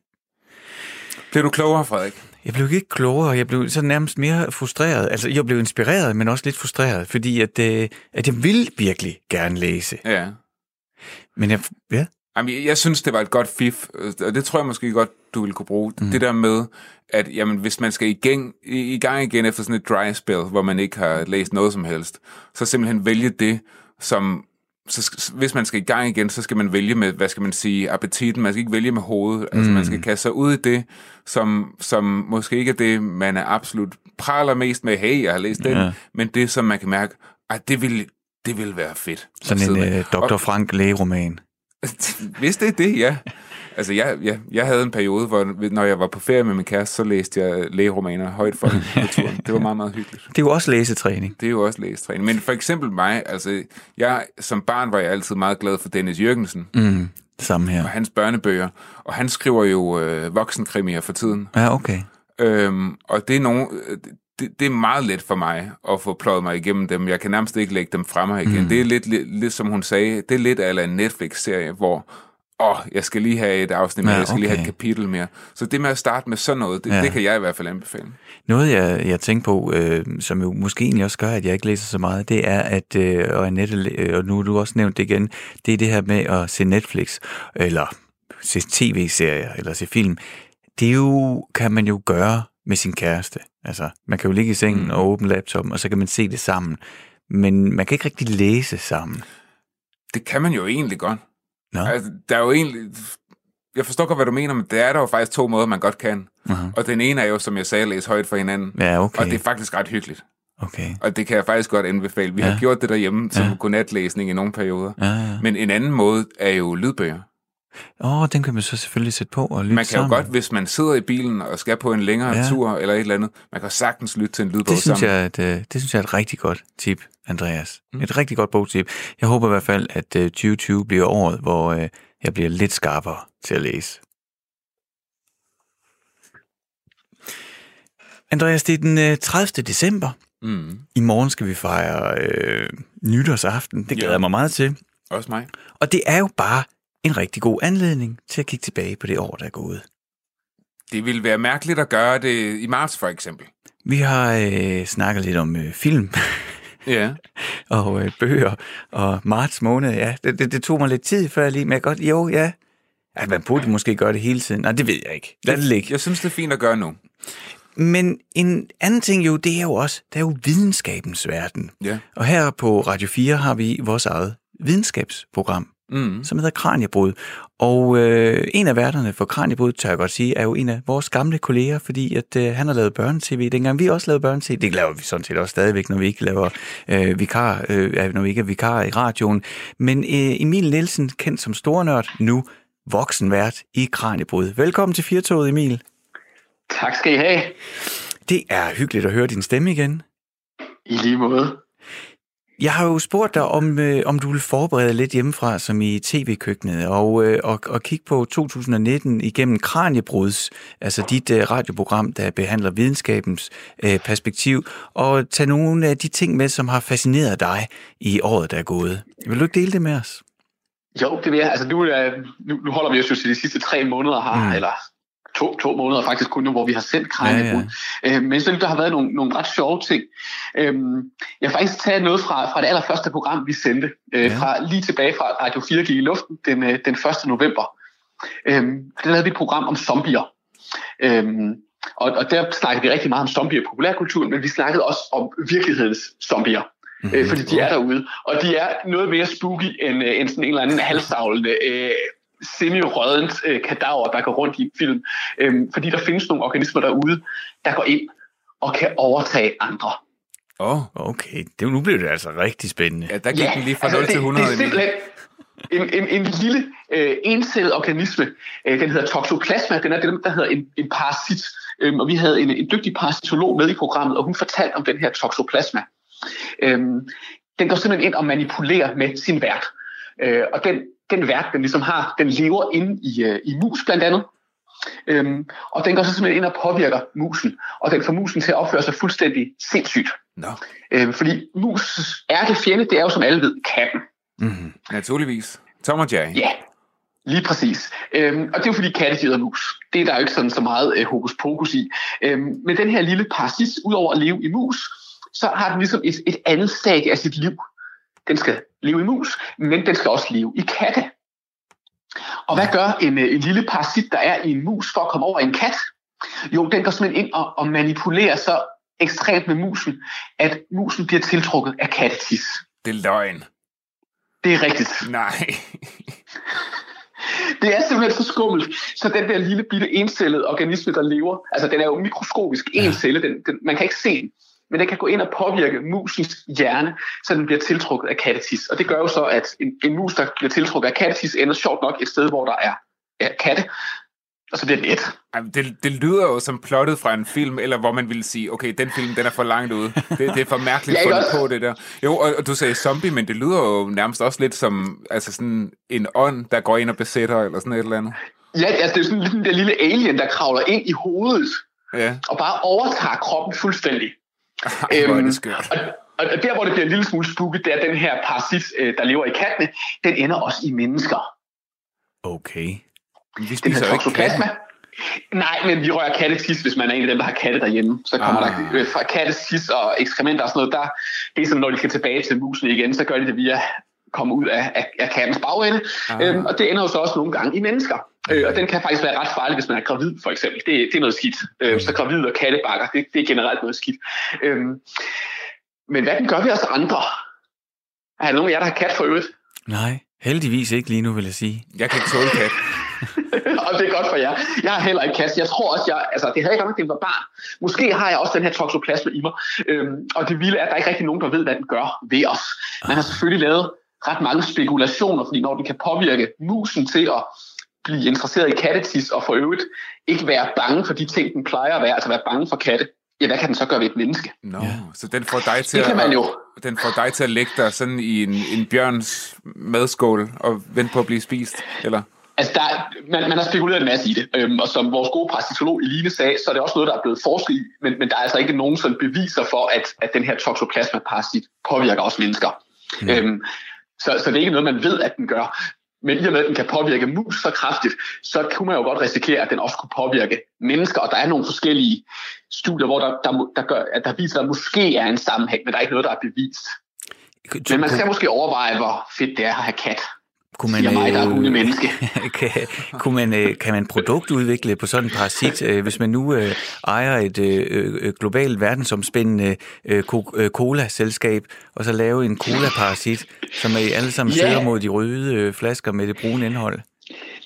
Bliver du klogere, Frederik? Jeg blev ikke klogere, jeg blev så nærmest mere frustreret. Altså, jeg blev inspireret, men også lidt frustreret, fordi at, øh, at jeg vil virkelig gerne læse. Ja. Men jeg, ja, Jamen, jeg, jeg synes, det var et godt fif, og det tror jeg måske godt, du ville kunne bruge. Mm. Det der med, at jamen, hvis man skal i gang, i, i gang igen efter sådan et dry spell, hvor man ikke har læst noget som helst, så simpelthen vælge det, som... Så, hvis man skal i gang igen, så skal man vælge med, hvad skal man sige, appetitten. Man skal ikke vælge med hovedet. Altså, man skal kaste sig ud i det, som, som måske ikke er det, man er absolut praler mest med. Hey, jeg har læst den. Ja. Men det, som man kan mærke, at det vil, det vil være fedt. sådan en med. øh, Dr. Frank lægeroman. Hvis det er det, ja. Altså, jeg, jeg, jeg havde en periode, hvor når jeg var på ferie med min kæreste, så læste jeg lægeromaner højt for på turen. Det var meget, meget hyggeligt. Det er jo også læsetræning. Det er jo også læsetræning. Men for eksempel mig, altså, jeg, som barn var jeg altid meget glad for Dennis Jørgensen Mm, samme her. og hans børnebøger. Og han skriver jo øh, voksenkrimier for tiden. Ja, okay. Øhm, og det er, nogen, det, det er meget let for mig at få pløjet mig igennem dem. Jeg kan nærmest ikke lægge dem frem igen. Mm. Det er lidt, lidt, lidt, som hun sagde, det er lidt af en Netflix-serie, hvor åh, jeg skal lige have et afsnit mere, Ja, jeg skal lige have okay. et kapitel mere. Så det med at starte med sådan noget, det, Ja. det kan jeg i hvert fald anbefale. Noget, jeg, jeg tænker på, øh, som jo måske egentlig også gør, at jeg ikke læser så meget, det er, at, øh, og, Annette, øh, og nu har du også nævnt det igen, det er det her med at se Netflix, eller se tv-serier, eller se film. Det er jo, kan man jo gøre med sin kæreste. Altså, man kan jo ligge i sengen mm. og åbne laptopen, og så kan man se det sammen. Men man kan ikke rigtig læse sammen. Det kan man jo egentlig godt. Nå? Altså, der er jo egentlig... Jeg forstår godt, hvad du mener, men der er der jo faktisk to måder, man godt kan. Uh-huh. Og den ene er jo, som jeg sagde, at læse højt for hinanden. Ja, okay. Og det er faktisk ret hyggeligt. okay. Og det kan jeg faktisk godt anbefale. Vi ja. Har gjort det derhjemme som Ja. godnatlæsning i nogle perioder. Ja, ja. Men en anden måde er jo lydbøger. Åh, oh, den kan man så selvfølgelig sætte på og lytte Man kan sammen. jo godt, hvis man sidder i bilen og skal på en længere Ja. tur eller et eller andet, man kan sagtens lytte til en lydbog Det synes, sammen. jeg, et, øh, det synes jeg er et rigtig godt tip, Andreas. Mm. Et rigtig godt bogtip. Jeg håber i hvert fald, at øh, 2020 bliver året, hvor øh, jeg bliver lidt skarpere til at læse. Andreas, det er den øh, 30. december. Mm. I morgen skal vi fejre øh, nytårsaften. Det glæder Ja. jeg mig meget til. Også mig. Og det er jo bare en rigtig god anledning til at kigge tilbage på det år, der er gået. Det ville være mærkeligt at gøre det i marts for eksempel. Vi har øh, snakket lidt om øh, film. Ja. og øh, bøger, og marts måned, ja, det, det, det tog mig lidt tid før jeg lige, men jeg godt, jo, ja, at man burde måske gøre det hele tiden. Nej, det ved jeg ikke. Lad det ligge. Jeg synes, det er fint at gøre nu. Men en anden ting jo, det er jo også, det er jo videnskabens verden. Ja. Og her på Radio 4 har vi vores eget videnskabsprogram. Mm. som hedder Kranjebrud. Og øh, en af værterne for Kranjebrud, tør jeg godt sige, er jo en af vores gamle kolleger, fordi at øh, han har lavet børnetv, dengang vi også lavede børnetv. Det laver vi sådan set også stadigvæk, når vi ikke laver øh, vikar, øh, når vi ikke er vikar i radioen. Men øh, Emil Nielsen, kendt som stornørd, nu voksenvært i Kranjebrud. Velkommen til Firtoget, Emil. Tak skal I have. Det er hyggeligt at høre din stemme igen. I lige måde. Jeg har jo spurgt dig, om, øh, om du vil forberede lidt hjemmefra, som i tv-køkkenet, og, øh, og, og kigge på 2019 igennem Kranjebruds, altså dit øh, radioprogram, der behandler videnskabens øh, perspektiv, og tage nogle af de ting med, som har fascineret dig i året, der er gået. Vil du ikke dele det med os? Jo, det vil jeg. Altså, nu, nu, nu holder vi os jo til de sidste tre måneder her, mm. eller to, to måneder faktisk kun nu, hvor vi har sendt Krejlebrud. Ja, ja. Øh, men så der har været nogle, nogle ret sjove ting. Øhm, jeg har faktisk taget noget fra, fra det allerførste program, vi sendte, øh, ja. fra lige tilbage fra Radio 4 gik i luften den, øh, den 1. november. Øhm, der lavede vi et program om zombier. Øhm, og, og der snakkede vi rigtig meget om zombier i populærkulturen, men vi snakkede også om virkelighedens zombier. Mm-hmm. Øh, fordi de er derude, og de er noget mere spooky end, øh, end sådan en eller anden halvstavlende øh, semi-rødent øh, kadaver, der går rundt i en film. Øhm, fordi der findes nogle organismer derude, der går ind og kan overtage andre. Åh, oh, okay. Det, nu bliver det altså rigtig spændende. Ja, der gik ja, den lige fra altså 0 til 100. Det, det er simpelthen en, en, en lille øh, encellet organisme. Øh, den hedder toxoplasma. Den er det, der hedder en, en parasit. Øhm, og vi havde en, en dygtig parasitolog med i programmet, og hun fortalte om den her toxoplasma. Øhm, den går simpelthen ind og manipulerer med sin vært. Øh, og den den vært, den ligesom har, den lever inde i, uh, i mus blandt andet. Øhm, og den går så simpelthen ind og påvirker musen, og den får musen til at opføre sig fuldstændig sindssygt. No. Øhm, fordi mus er det fjende, det er jo som alle ved, katten. Mm-hmm. Naturligvis. Tom og Jerry. Ja, lige præcis. Øhm, og det er jo fordi katte hedder mus. Det er der jo ikke sådan så meget øh, hokus pokus i. Øhm, men den her lille parasit, udover at leve i mus, så har den ligesom et, et andet stadie af sit liv. Den skal leve i mus, men den skal også leve i katte. Og hvad gør en, øh, en lille parasit, der er i en mus, for at komme over en kat? Jo, den går simpelthen ind og, og manipulerer så ekstremt med musen, at musen bliver tiltrukket af kattetis. Det er løgn. Det er rigtigt. Nej. Det er simpelthen så skummelt, så den der lille bitte encellede organisme, der lever, altså den er jo mikroskopisk en celle, den, den, man kan ikke se den men den kan gå ind og påvirke musens hjerne, så den bliver tiltrukket af kattetis. Og det gør jo så, at en, en mus, der bliver tiltrukket af kattetis, ender sjovt nok et sted, hvor der er ja, katte, og så bliver det et. Det, det lyder jo som plottet fra en film, eller hvor man ville sige, okay, den film, den er for langt ude. Det, det er for mærkeligt ja, fundet på det der. Jo, og, og du sagde zombie, men det lyder jo nærmest også lidt som altså sådan en ånd, der går ind og besætter, eller sådan et eller andet. Ja, altså det er sådan den der lille alien, der kravler ind i hovedet, ja. og bare overtager kroppen fuldstændig. Ej, øhm, det og, og der, hvor det bliver en lille smule spooky, det er den her parasit, øh, der lever i kattene, den ender også i mennesker. Okay. Vi spiser jo ikke katte. Nej, men vi rører kattetis, hvis man er en af dem, der har katte derhjemme. Så kommer ah. der øh, fra kattetis og ekskrementer og sådan noget. Der, det er som, når de skal tilbage til musen igen, så gør de det via komme ud af, af, af kattens bagende. Ah. Øhm, og det ender jo så også nogle gange i mennesker. Øh, og den kan faktisk være ret farlig, hvis man er gravid, for eksempel. Det, det er noget skidt. Øh, så gravid og kattebakker, det, det er generelt noget skidt. Øh, men hvad den gør vi os andre? Er der nogen af jer, der har kat for øvrigt? Nej, heldigvis ikke lige nu, vil jeg sige. Jeg kan ikke tåle kat. og det er godt for jer. Jeg har heller ikke kat. Jeg tror også, jeg, altså, det havde jeg godt, det var barn. Måske har jeg også den her toxoplasma i mig. Øhm, og det vilde er, at der er ikke rigtig nogen, der ved, hvad den gør ved os. Man har selvfølgelig lavet ret mange spekulationer, fordi når den kan påvirke musen til at blive interesseret i kattetis, og for øvrigt ikke være bange for de ting, den plejer at være, altså være bange for katte, ja, hvad kan den så gøre ved et menneske? Nå, no, ja. så den får dig til det kan man jo. At, den får dig til at lægge dig sådan i en, en bjørns madskål og vente på at blive spist, eller? Altså, der, man, man har spekuleret en masse i det, øhm, og som vores gode parasitolog Eline sagde, så er det også noget, der er blevet forsket i, men, men der er altså ikke nogen sådan beviser for, at, at den her toxoplasma-parasit påvirker os mennesker. Mm. Øhm, så, så det er ikke noget, man ved, at den gør. Men i og med, at den kan påvirke mus så kraftigt, så kunne man jo godt risikere, at den også kunne påvirke mennesker. Og der er nogle forskellige studier, hvor der, der, der, gør, at der viser, at der måske er en sammenhæng, men der er ikke noget, der er bevist. Men man skal måske overveje, hvor fedt det er at have kat. Kunne man, mig, der er øh, hundemenneske. kan, kunne man, øh, kan man produktudvikle på sådan en parasit, øh, hvis man nu øh, ejer et øh, globalt verdensomspændende øh, co- cola-selskab, og så lave en cola-parasit, som er alle sammen Ja. søger mod de røde flasker med det brune indhold?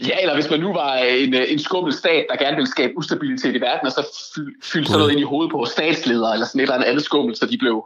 Ja, eller hvis man nu var en, en skummel stat, der gerne ville skabe ustabilitet i verden, og så fy- fyldte sådan noget ind i hovedet på statsledere, eller sådan et eller andet skummel, så de blev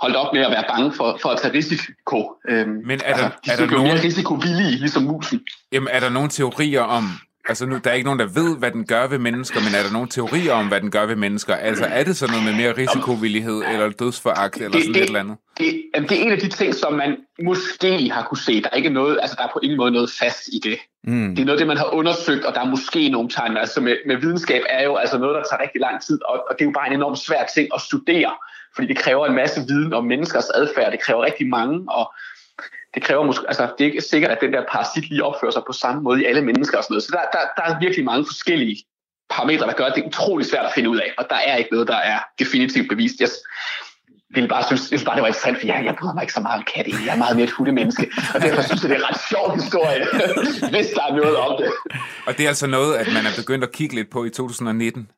holdt op med at være bange for, for at tage risiko. Øhm, Men er der- de er der blev mere nogen- risikovillige, ligesom musen. Jamen, er der nogle teorier om... Altså, nu, der er ikke nogen, der ved, hvad den gør ved mennesker, men er der nogle teorier om, hvad den gør ved mennesker? Altså, er det sådan noget med mere risikovillighed, eller dødsforagt, eller sådan det- et eller andet? Det, det er en af de ting, som man måske har kunne se. Der er ikke noget, altså der er på ingen måde noget fast i det. Mm. Det er noget, det man har undersøgt, og der er måske nogle tegn. Altså med, med videnskab er jo altså noget, der tager rigtig lang tid, og, og det er jo bare en enormt svær ting at studere, fordi det kræver en masse viden om menneskers adfærd. Det kræver rigtig mange, og det kræver måske, altså det er ikke sikkert, at den der parasit lige opfører sig på samme måde i alle mennesker og sådan noget. Så der, der, der er virkelig mange forskellige parametre, der gør, at det er utrolig svært at finde ud af, og der er ikke noget, der er definitivt bevist. Jeg ville bare synes, jeg synes bare, det var interessant, for jeg, jeg bryder mig ikke så meget om katte. Jeg er meget mere et hundemenneske, og derfor synes jeg, det er en ret sjov historie, hvis der er noget om det. Og det er altså noget, at man er begyndt at kigge lidt på i 2019.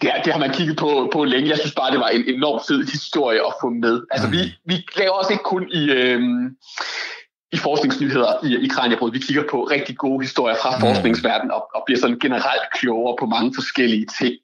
Det, er- det har man kigget på, på længe. Jeg synes bare, det var en enormt fed historie at få med. Altså, vi, vi laver også ikke kun i, øhm, i forskningsnyheder i, i Kranjebrud. Vi kigger på rigtig gode historier fra forskningsverdenen og, og bliver sådan generelt klogere på mange forskellige ting.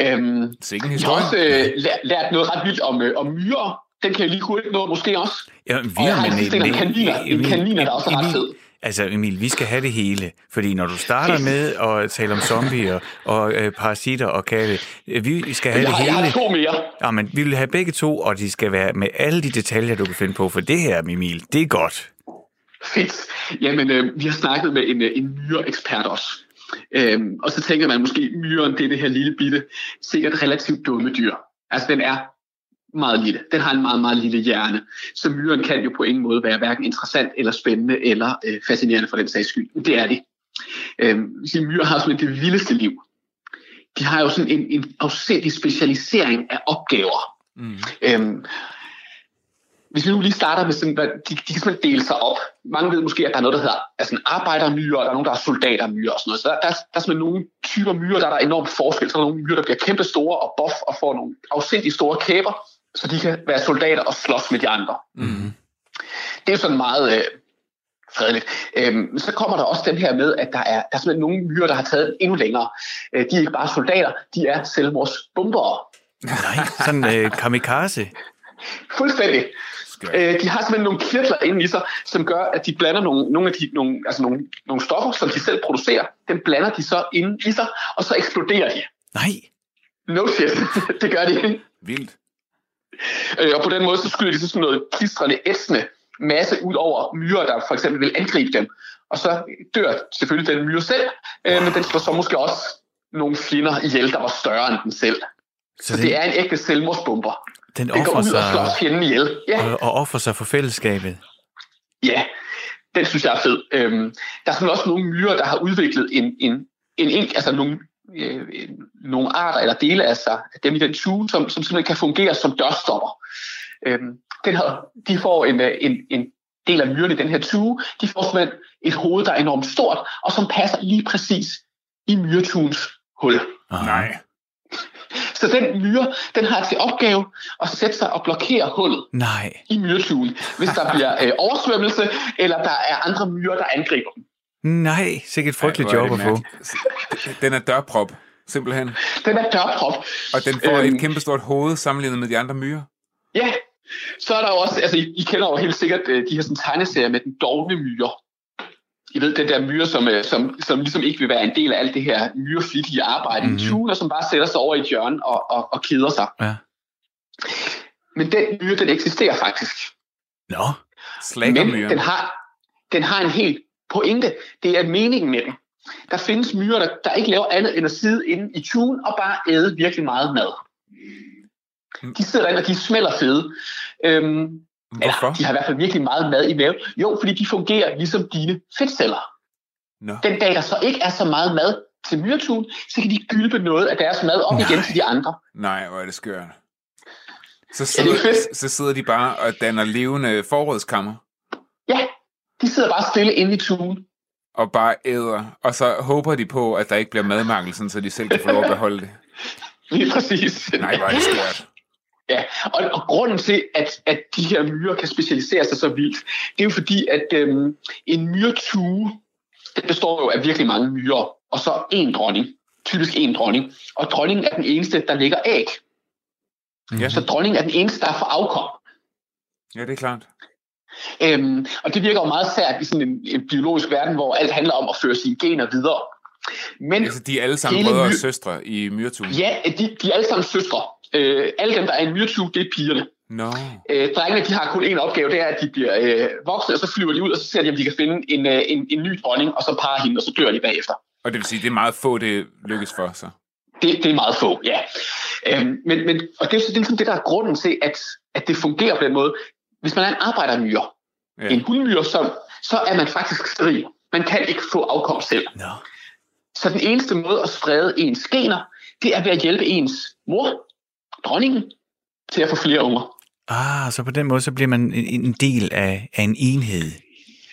Øhm, Sikke en jeg har historie. også øh, lært, lært noget ret vildt om, øh, om myrer. Den kan jeg lige hurtigt nå, måske også. Ja, vi Og jeg har en en kaniner. En kaniner, der også er ret fed. Altså Emil, vi skal have det hele, fordi når du starter med at tale om zombier og øh, parasitter og katte, øh, vi skal have Jeg, det har- jeg har hele. to mere. Ja, men vi vil have begge to, og de skal være med alle de detaljer, du kan finde på, for det her, Emil, det er godt. Fedt. Jamen, øh, vi har snakket med en, øh, en myreekspert også. Øhm, og så tænker man måske, myren, det er det her lille bitte, sikkert relativt dumme dyr. Altså, den er meget lille. Den har en meget, meget lille hjerne. Så myren kan jo på ingen måde være hverken interessant eller spændende eller øh, fascinerende for den sags skyld. Men det er det. Øhm, så myrer har simpelthen det vildeste liv. De har jo sådan en, en afsindig specialisering af opgaver. Mm. Øhm, hvis vi nu lige starter med sådan, hvad- de, de kan simpelthen dele sig op. Mange ved måske, at der er noget, der hedder altså en arbejdermyre, og der er nogen, der er soldatermyre og sådan noget. Så der, der, er, der er simpelthen nogle typer myrer, der er der enormt forskel. Så er der nogle myrer, der bliver kæmpe store og buff og får nogle afsindigt store kæber, så de kan være soldater og slås med de andre. Mm. Det er sådan meget øh, fredeligt. Øhm, så kommer der også den her med, at der er, der er simpelthen nogle myrer, der har taget den endnu længere. Øh, de er ikke bare soldater, de er selvmordsbombere. Nej, sådan øh, kamikaze. Fuldstændig. Skørt. Øh, de har simpelthen nogle kirtler inde i sig, som gør, at de blander nogle, nogle af de, nogle, altså nogle, nogle stoffer, som de selv producerer. Dem blander de så inde i sig, og så eksploderer de. Nej, No shit, det gør de. Vildt. Øh, og på den måde, så skyder de så sådan noget klistrende, ætsende masse ud over myrer, der for eksempel vil angribe dem. Og så dør selvfølgelig den myre selv, øh, men den slår så måske også nogle fjender ihjel, der var større end den selv. så Så den, det er en ægte selvmordsbomber. Den Den går ud og slår sig, fjenden ihjel. Ja. og, og offrer sig for fællesskabet. Ja, den synes jeg er fed. Øhm, der er simpelthen også nogle myrer, der har udviklet en, en, en, en altså nogle, øh, en- nogle arter eller dele af sig, af dem i den tue, som, som simpelthen kan fungere som dørstopper. Øhm, den har, de får en, øh, en, en del af myrerne i den her tue, de får simpelthen et hoved, der er enormt stort, og som passer lige præcis i myretuens hul. Nej. Så den myre, den har til opgave at sætte sig og blokere hullet Nej, i myretuen, hvis der bliver øh, oversvømmelse, eller der er andre myrer, der angriber dem. nej, sikkert et frygteligt Ej, job at få. Den er dørprop, simpelthen. Den er dørprop. Og den får Øhm. et kæmpestort hoved sammenlignet med de andre myrer. Ja, så er der jo også, altså I, I kender jo helt sikkert øh, de her sådan, tegneserier med den dogne myre. I ved, den der myre, som, øh, som, som ligesom ikke vil være en del af alt det her myreflittige arbejde mm-hmm. i Mhm. tuen, og som bare sætter sig over i et hjørne og, og, og keder sig. Ja. Men den myre, den eksisterer faktisk. Nå, Slækker Men myrer. den har, den har en helt pointe. Det er meningen med den. Der findes myrer, der, der ikke laver andet end at sidde inde i tuen og bare æde virkelig meget mad. De sidder derinde, og de smelter fede. Øhm, Hvorfor? Eller, de har i hvert fald virkelig meget mad i maven. Jo, fordi de fungerer ligesom dine fedtceller. Nå. Den dag, der så ikke er så meget mad til myretun, så kan de gylpe noget af deres mad op Nej. igen til de andre. Nej, hvor er det skørt. Så Er det sidder, fedt? så sidder de bare og danner levende forrådskammer. Ja, De sidder bare stille inde i tuen. Og bare æder. Og så håber de på, at der ikke bliver madmangel, sådan, så de selv kan få lov at beholde det. Lige præcis. Nej, hvor er det skørt. Ja, og, og grunden til, at, at de her myrer kan specialisere sig så vildt, det er jo fordi, at øhm, en myretue, det består jo af virkelig mange myrer, og så en dronning, typisk en dronning, og dronningen er den eneste, der lægger æg. Ja. Så dronningen er den eneste, der får afkom. Ja, det er klart. Øhm, og det virker jo meget sært i sådan en, en biologisk verden, hvor alt handler om at føre sine gener videre. Men Altså, de er alle sammen brødre og søstre i myretuen. ja, de, de er alle sammen søstre. Øh, alle dem, der er i en myretue, det er pigerne. Nå. Øh, drengene, de har kun en opgave, det er, at de bliver øh, voksne, og så flyver de ud, og så ser de, om de kan finde en, øh, en, en ny dronning, og så parer hende, og så dør de bagefter. Og det vil sige, det er meget få, det lykkes for, så. Det, det er meget få, ja. Øhm, men, men, og det er, så- det er ligesom det, der er grunden til, at, at det fungerer på den måde. Hvis man er en arbejdermyre, Ja. en hundmyre, så, så er man faktisk steril. Man kan ikke få afkom selv. Nå. Så den eneste måde at sprede ens gener, det er ved at hjælpe ens mor, dronningen, til at få flere unger. Ah, så på den måde, så bliver man en, del af, af en enhed.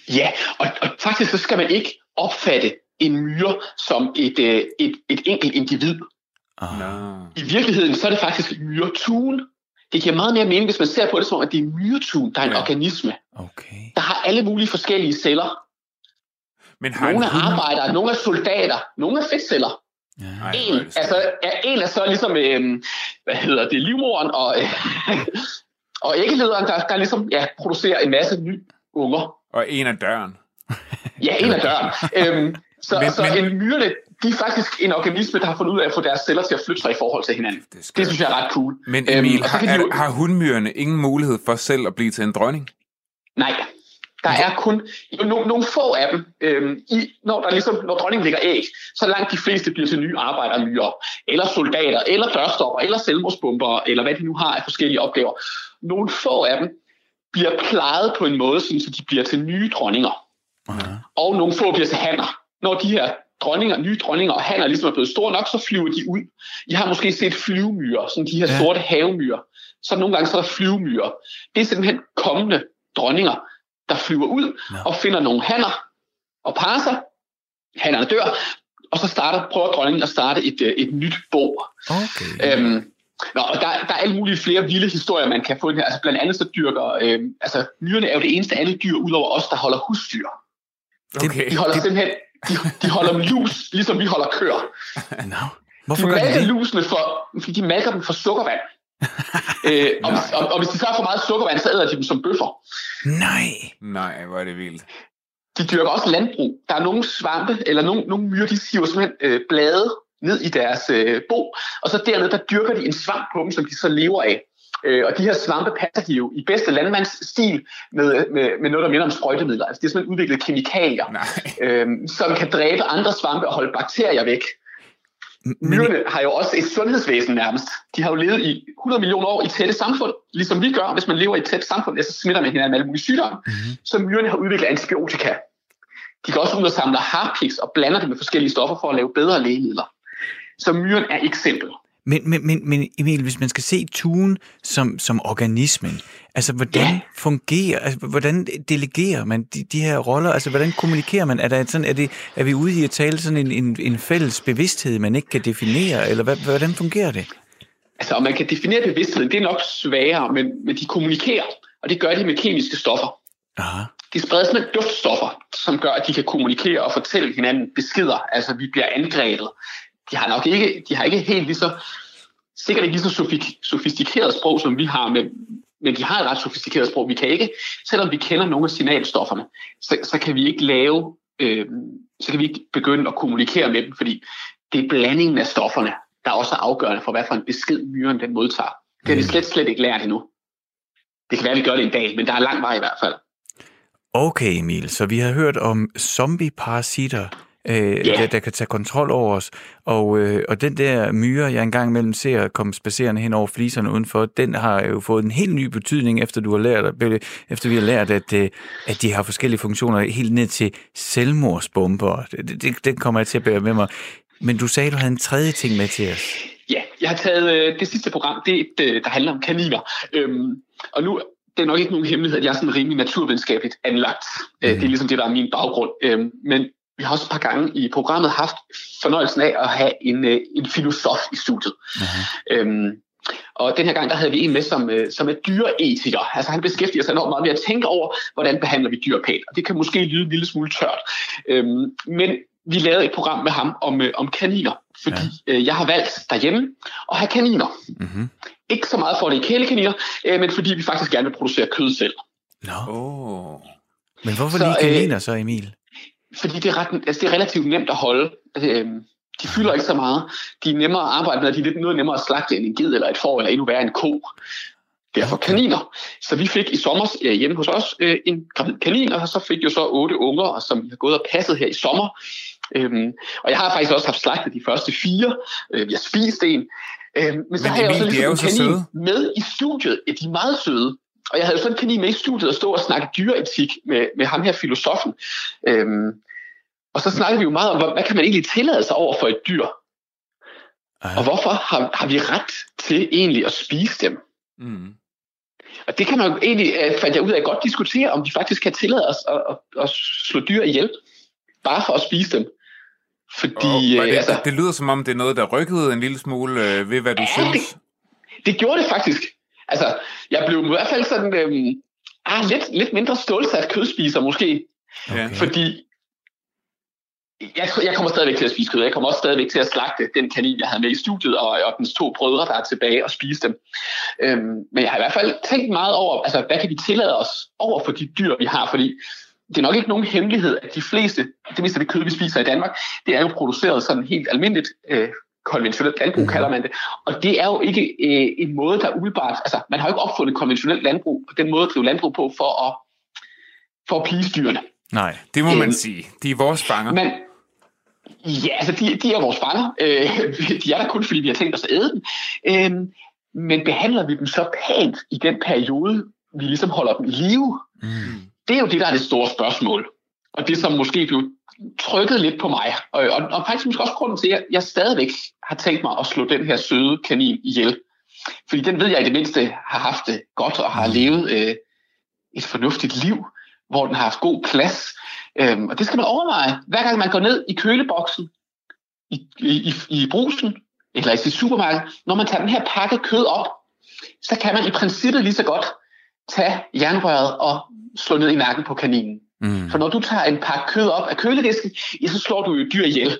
Ja, og, og faktisk så skal man ikke opfatte en myre som et, øh, et, et enkelt individ. Ah. I virkeligheden så er det faktisk myretuen. Det giver meget mere mening, hvis man ser på det som, at det er myretuen, der er en Ja. organisme, Okay. der har alle mulige forskellige celler. Men har Nogle er arbejdere, nogle er soldater, nogle er fedtceller. Ja. Er En, altså, ja, en er så ligesom, øh, hvad hedder det, livmoren og, øh, og æggelederen, der, der ligesom ja, producerer en masse nye unger. Og en af døren. Ja, en af døren. øhm, så Men- så men- en myrerne, de er faktisk en organisme, der har fundet ud af at få deres celler til at flytte sig i forhold til hinanden. Det. Det synes jeg er ret cool. Men Emil, og så har, jo- har hundmyrerne ingen mulighed for selv at blive til en dronning? Nej, der er kun no, nogle få af dem. Øhm, i, når, der ligesom, når dronningen lægger æg, så langt de fleste bliver til nye arbejdermyrer, eller soldater, eller dørstopper, eller selvmordsbomber, eller hvad de nu har af forskellige opgaver. Nogle få af dem bliver plejet på en måde, sådan, så de bliver til nye dronninger. Aha. Og nogle få bliver til hanner. Når de her dronninger, nye dronninger og hanner ligesom er blevet store nok, så flyver de ud. I har måske set flyvemyrer, sådan de her ja. sorte havemyrer. Så nogle gange så er der flyvemyrer. Det er simpelthen kommende dronninger, der flyver ud Nå. og finder nogle hanner og parer sig. Hannerne dør, og så starter, prøver dronningen at starte et, øh, et nyt bo. Okay. Øhm, Nå, og der, der er alle mulige flere vilde historier, man kan få den her. Altså blandt andet så dyrker, øhm, altså myrerne er jo det eneste alle dyr, udover os, der holder husdyr. Okay. De holder simpelthen, de, de holder lus, ligesom vi holder køer. Nå. De Hvorfor gør de malker det? lusene for, fordi de malker dem for sukkervand. Øh, og, hvis, og, og hvis de så har for meget sukkervand, så æder de dem som bøffer. Nej. Nej, hvor er det vildt. De dyrker også landbrug. Der er nogle svampe, eller nogle, nogle myrer, de siver simpelthen øh, blade ned i deres øh, bo, og så dernede, der dyrker de en svamp på dem, som de så lever af. Øh, og de her svampe passer de jo i bedste landmandsstil med, med, med noget, der minder om sprøjtemidler. Altså de har simpelthen udviklet kemikalier, Nej. øh, som kan dræbe andre svampe og holde bakterier væk. Myrerne har jo også et sundhedsvæsen nærmest. De har jo levet i 100 millioner år i tætte samfund, ligesom vi gør. Hvis man lever i et tæt samfund, så smitter man hinanden med alle mulige sygdomme. Mhm. Så myrerne har udviklet antibiotika. De går også ud og samler harpiks og blander det med forskellige stoffer for at lave bedre lægemidler. Så myren er ikke simpel. Men, men, men, men Emil, hvis man skal se tuen som, som organismen, altså hvordan Ja. fungerer, altså hvordan delegerer man de, de her roller, altså hvordan kommunikerer man? Er, der sådan, er, det, er vi ude i at tale sådan en, en, en fælles bevidsthed, man ikke kan definere, eller hvad, hvordan fungerer det? Altså, om man kan definere bevidstheden, det er nok sværere, men, men de kommunikerer, og det gør de med kemiske stoffer. Aha. De spredes med duftstoffer, som gør, at de kan kommunikere og fortælle hinanden beskeder. Altså, vi bliver angrebet. De har nok ikke, de har ikke helt lige så, sikkert ikke lige så sofistikeret sprog, som vi har, men, men de har et ret sofistikeret sprog. Vi kan ikke, selvom vi kender nogle af signalstofferne, så, så kan vi ikke lave, øh, så kan vi ikke begynde at kommunikere med dem, fordi det er blandingen af stofferne, der også er afgørende for, hvad for en besked myren den modtager. Det har vi slet, slet ikke lært endnu. Det kan være, at vi gør det en dag, men der er lang vej i hvert fald. Okay, Emil, så vi har hørt om zombie-parasitter, øh, Ja. der, der kan tage kontrol over os, og, øh, og den der myre, jeg engang imellem ser komme spacerende hen over fliserne udenfor, den har jo fået en helt ny betydning, efter du har lært, efter vi har lært, at, øh, at de har forskellige funktioner, helt ned til selvmordsbomber. Det, det, den kommer jeg til at bære med mig. Men du sagde, du havde en tredje ting med til os. Ja, jeg har taget øh, det sidste program, det er et, øh, der handler om kaniner. Øhm, og nu, det er nok ikke nogen hemmelighed, at jeg er sådan rimelig naturvidenskabeligt anlagt. Mm. Det er ligesom det, der er min baggrund. Øhm, men vi har også et par gange i programmet haft fornøjelsen af at have en, øh, en filosof i studiet. Mm-hmm. Øhm, og den her gang, der havde vi en med, som, øh, som er dyreetiker. Altså han beskæftiger sig enormt meget med at tænke over, hvordan behandler vi dyr pænt. Og det kan måske lyde en lille smule tørt. Øhm, men vi lavede et program med ham om, øh, om kaniner, fordi ja. øh, jeg har valgt derhjemme at have kaniner. Mm-hmm. Ikke så meget for det i kælekaniner, øh, men fordi vi faktisk gerne vil producere kød selv. Nå. No. Oh. Men hvorfor så, lige kaniner øh, så, Emil? Fordi det er, ret, altså, det er relativt nemt at holde. Øh, de fylder ikke så meget. De er nemmere at arbejde med, de er lidt noget nemmere at slagte end en ged eller et får, eller endnu værre en ko. Derfor kaniner. Så vi fik i sommer øh, hjemme hos os øh, en gravid kanin, og så fik jo så otte unger, som vi har gået og passet her i sommer. Øhm, og jeg har faktisk også haft slagtet de første fire. Øh, jeg har spist en. Øhm, men så men har jeg også ligesom en kanin søde. med i studiet. Ja, de er meget søde. Og jeg havde sådan en kanin med i studiet og stå og snakke dyreetik med, med ham her filosofen. Øhm, og så snakkede vi jo meget om, hvad, hvad kan man egentlig tillade sig over for et dyr? Ej. Og hvorfor har, har vi ret til egentlig at spise dem? Mm. Og det kan man jo egentlig, øh, fandt jeg ud af, godt diskutere, om de faktisk kan tillade os at, at, at slå dyr ihjel, bare for at spise dem. Fordi, og, det, altså, det lyder som om, det er noget, der rykkede en lille smule øh, ved, hvad du ja, synes. Det, det gjorde det faktisk. Altså, jeg blev i hvert fald sådan, øh, ah, lidt, lidt mindre stålsat kødspiser måske. Okay. Fordi jeg, jeg kommer stadigvæk til at spise kød. Jeg kommer også stadigvæk til at slagte den kanin, jeg havde med i studiet, og, og dens to brødre, der er tilbage, og spise dem. Øhm, men jeg har i hvert fald tænkt meget over, altså, hvad kan vi tillade os over for de dyr, vi har? Fordi det er nok ikke nogen hemmelighed, at de fleste, det meste af det kød, vi spiser i Danmark, det er jo produceret sådan helt almindeligt øh, konventionelt landbrug, kalder man det. Og det er jo ikke øh, en måde, der umiddelbart... Altså, man har jo ikke opfundet konventionelt landbrug på den måde at drive landbrug på for at, for at please dyrene. Nej, det må man øhm, sige. De er vores fanger. Men, ja, altså, de, de er vores fanger. Øh, de er der kun, fordi vi har tænkt os at æde dem. Øh, men behandler vi dem så pænt i den periode, vi ligesom holder dem i live? Mm. Det er jo det, der er det store spørgsmål. Og det, som måske blev trykket lidt på mig. Og, og, og faktisk måske også grunden til, at jeg stadigvæk har tænkt mig at slå den her søde kanin ihjel. Fordi den ved jeg i det mindste har haft det godt og har mm. levet øh, et fornuftigt liv, hvor den har haft god plads. Øhm, og det skal man overveje. Hver gang man går ned i køleboksen, i, i, i brusen, eller i sit supermarked, når man tager den her pakke kød op, så kan man i princippet lige så godt tage jernrøret og slå ned i nakken på kaninen. Mm. For når du tager en pakke kød op af køledisken, ja, så slår du jo dyr ihjel.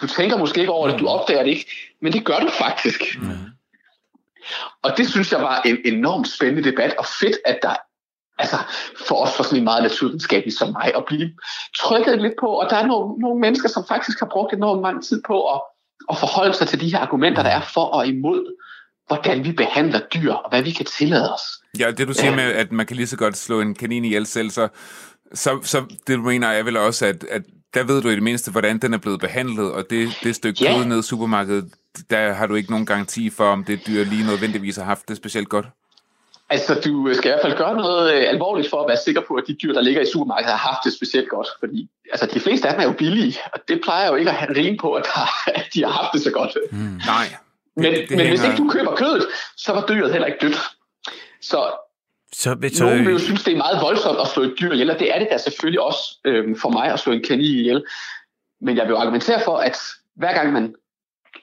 Du tænker måske ikke over det, du opdager det ikke, men det gør du faktisk. Mm. Og det synes jeg var en enormt spændende debat, og fedt, at der altså for os for sådan en meget naturvidenskabelig som mig, at blive trykket lidt på, og der er nogle, nogle mennesker, som faktisk har brugt enormt meget tid på at, at forholde sig til de her argumenter, der er for og imod, hvordan vi behandler dyr, og hvad vi kan tillade os. Ja, det du siger ja. med, at man kan lige så godt slå en kanin ihjel selv, så, så, så det du mener er vel også, at, at der ved du i det mindste, hvordan den er blevet behandlet, og det, det stykke ja. kød ned i supermarkedet, der har du ikke nogen garanti for, om det dyr lige nødvendigvis har haft det specielt godt. Altså, du skal i hvert fald gøre noget øh, alvorligt for at være sikker på, at de dyr, der ligger i supermarkedet, har haft det specielt godt. Fordi altså, de fleste af dem er jo billige, og det plejer jo ikke at have rim på, at, der, at de har haft det så godt. Mm, nej. Men, det, det men hænger... hvis ikke du køber kødet, så var dyret heller ikke dødt. Så, så, så nogen vil jo synes, det er meget voldsomt at slå et dyr ihjel, og det er det da selvfølgelig også øh, for mig at slå en kanin ihjel. Men jeg vil argumentere for, at hver gang man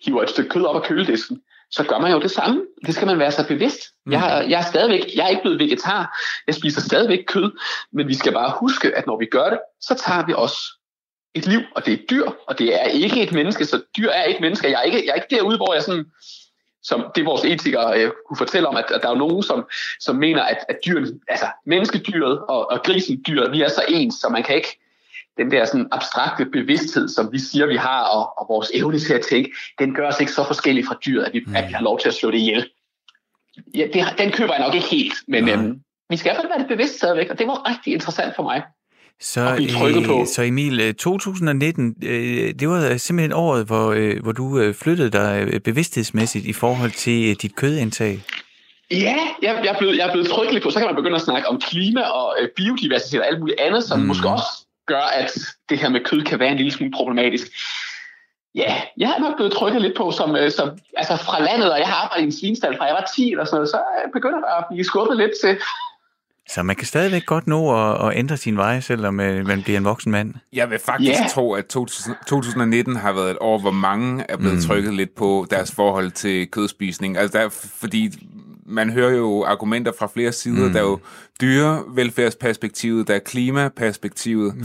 hiver et stykke kød op af køledisken, så gør man jo det samme. Det skal man være så bevidst. Jeg, har, jeg, er stadigvæk, jeg er ikke blevet vegetar. Jeg spiser stadigvæk kød. Men vi skal bare huske, at når vi gør det, så tager vi også et liv, og det er dyr, og det er ikke et menneske, så dyr er et menneske. Jeg er ikke, jeg er ikke derude, hvor jeg sådan, som det vores etikere øh, kunne fortælle om, at, at der er nogen, som, som mener, at, at dyren, altså menneskedyret og, og grisen dyret, vi er så ens, så man kan ikke, den der sådan abstrakte bevidsthed, som vi siger, vi har, og, og vores evne til at tænke, den gør os ikke så forskellige fra dyret, at vi, mm. at vi har lov til at slå det ihjel. Ja, det, den køber jeg nok ikke helt, men øhm, vi skal i hvert fald være det bevidst stadigvæk, og det var rigtig interessant for mig. Så, øh, så Emil, 2019, øh, øh, det var simpelthen året, hvor, hvor du flyttede dig bevidsthedsmæssigt i forhold til dit kødindtag. Ja, jeg, jeg, er blevet, jeg er blevet tryggelig på, så kan man begynde at snakke om klima og biodiversitet og alt muligt andet, som mm. måske også gør, at det her med kød kan være en lille smule problematisk. Ja, jeg er nok blevet trykket lidt på, som, øh, som altså fra landet, og jeg har arbejdet i en svinstal fra jeg var 10 eller sådan noget, så begynder der at blive skubbet lidt til. Så man kan stadigvæk godt nå at, at ændre sin vej, selvom øh, man bliver en voksen mand. Jeg vil faktisk yeah. tro, at 2019 har været et år, hvor mange er blevet mm. trykket lidt på deres forhold til kødspisning. Altså der, fordi man hører jo argumenter fra flere sider. Mm. Der er jo dyrevelfærdsperspektivet, der er klimaperspektivet,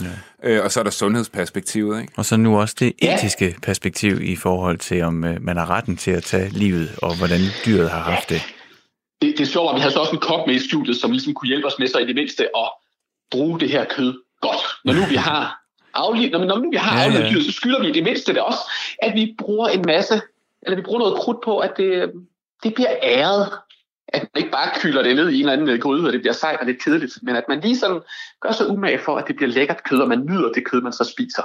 ja. øh, og så er der sundhedsperspektivet. Ikke? Og så nu også det etiske ja. perspektiv i forhold til, om øh, man har retten til at tage livet, og hvordan dyret har haft det. Det, det er sjovt, at vi har så også en kok med i studiet, som ligesom kunne hjælpe os med sig i det mindste at bruge det her kød godt. Når nu vi har aflivet, når, når nu vi har ja, aflivet ja. dyret, så skylder vi det mindste det også, at vi bruger en masse, eller vi bruger noget krudt på, at det, det bliver æret at man ikke bare kylder det ned i en eller anden øh, gryde, og det bliver sejt og lidt kedeligt, men at man lige sådan gør sig umage for, at det bliver lækkert kød, og man nyder det kød, man så spiser.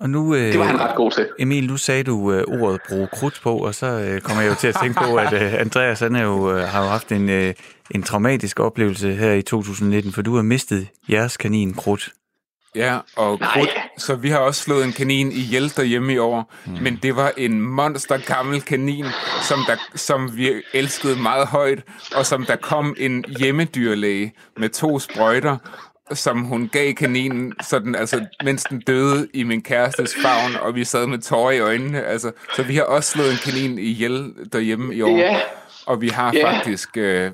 Og nu, øh, det var han ret god til. Emil, nu sagde du øh, ordet bruge krudt på, og så øh, kommer jeg jo til at tænke på, at øh, Andreas han er jo, øh, har jo haft en, øh, en traumatisk oplevelse her i 2019, for du har mistet jeres kanin krudt. Ja, og krudt, så vi har også slået en kanin ihjel derhjemme i år, mm. men det var en monster gammel kanin, som, der, som vi elskede meget højt, og som der kom en hjemmedyrlæge med to sprøjter, som hun gav kaninen, sådan, altså, mens den døde i min kærestes favn, og vi sad med tårer i øjnene. Altså, så vi har også slået en kanin ihjel derhjemme i år. Yeah. Og vi har yeah. faktisk... Øh,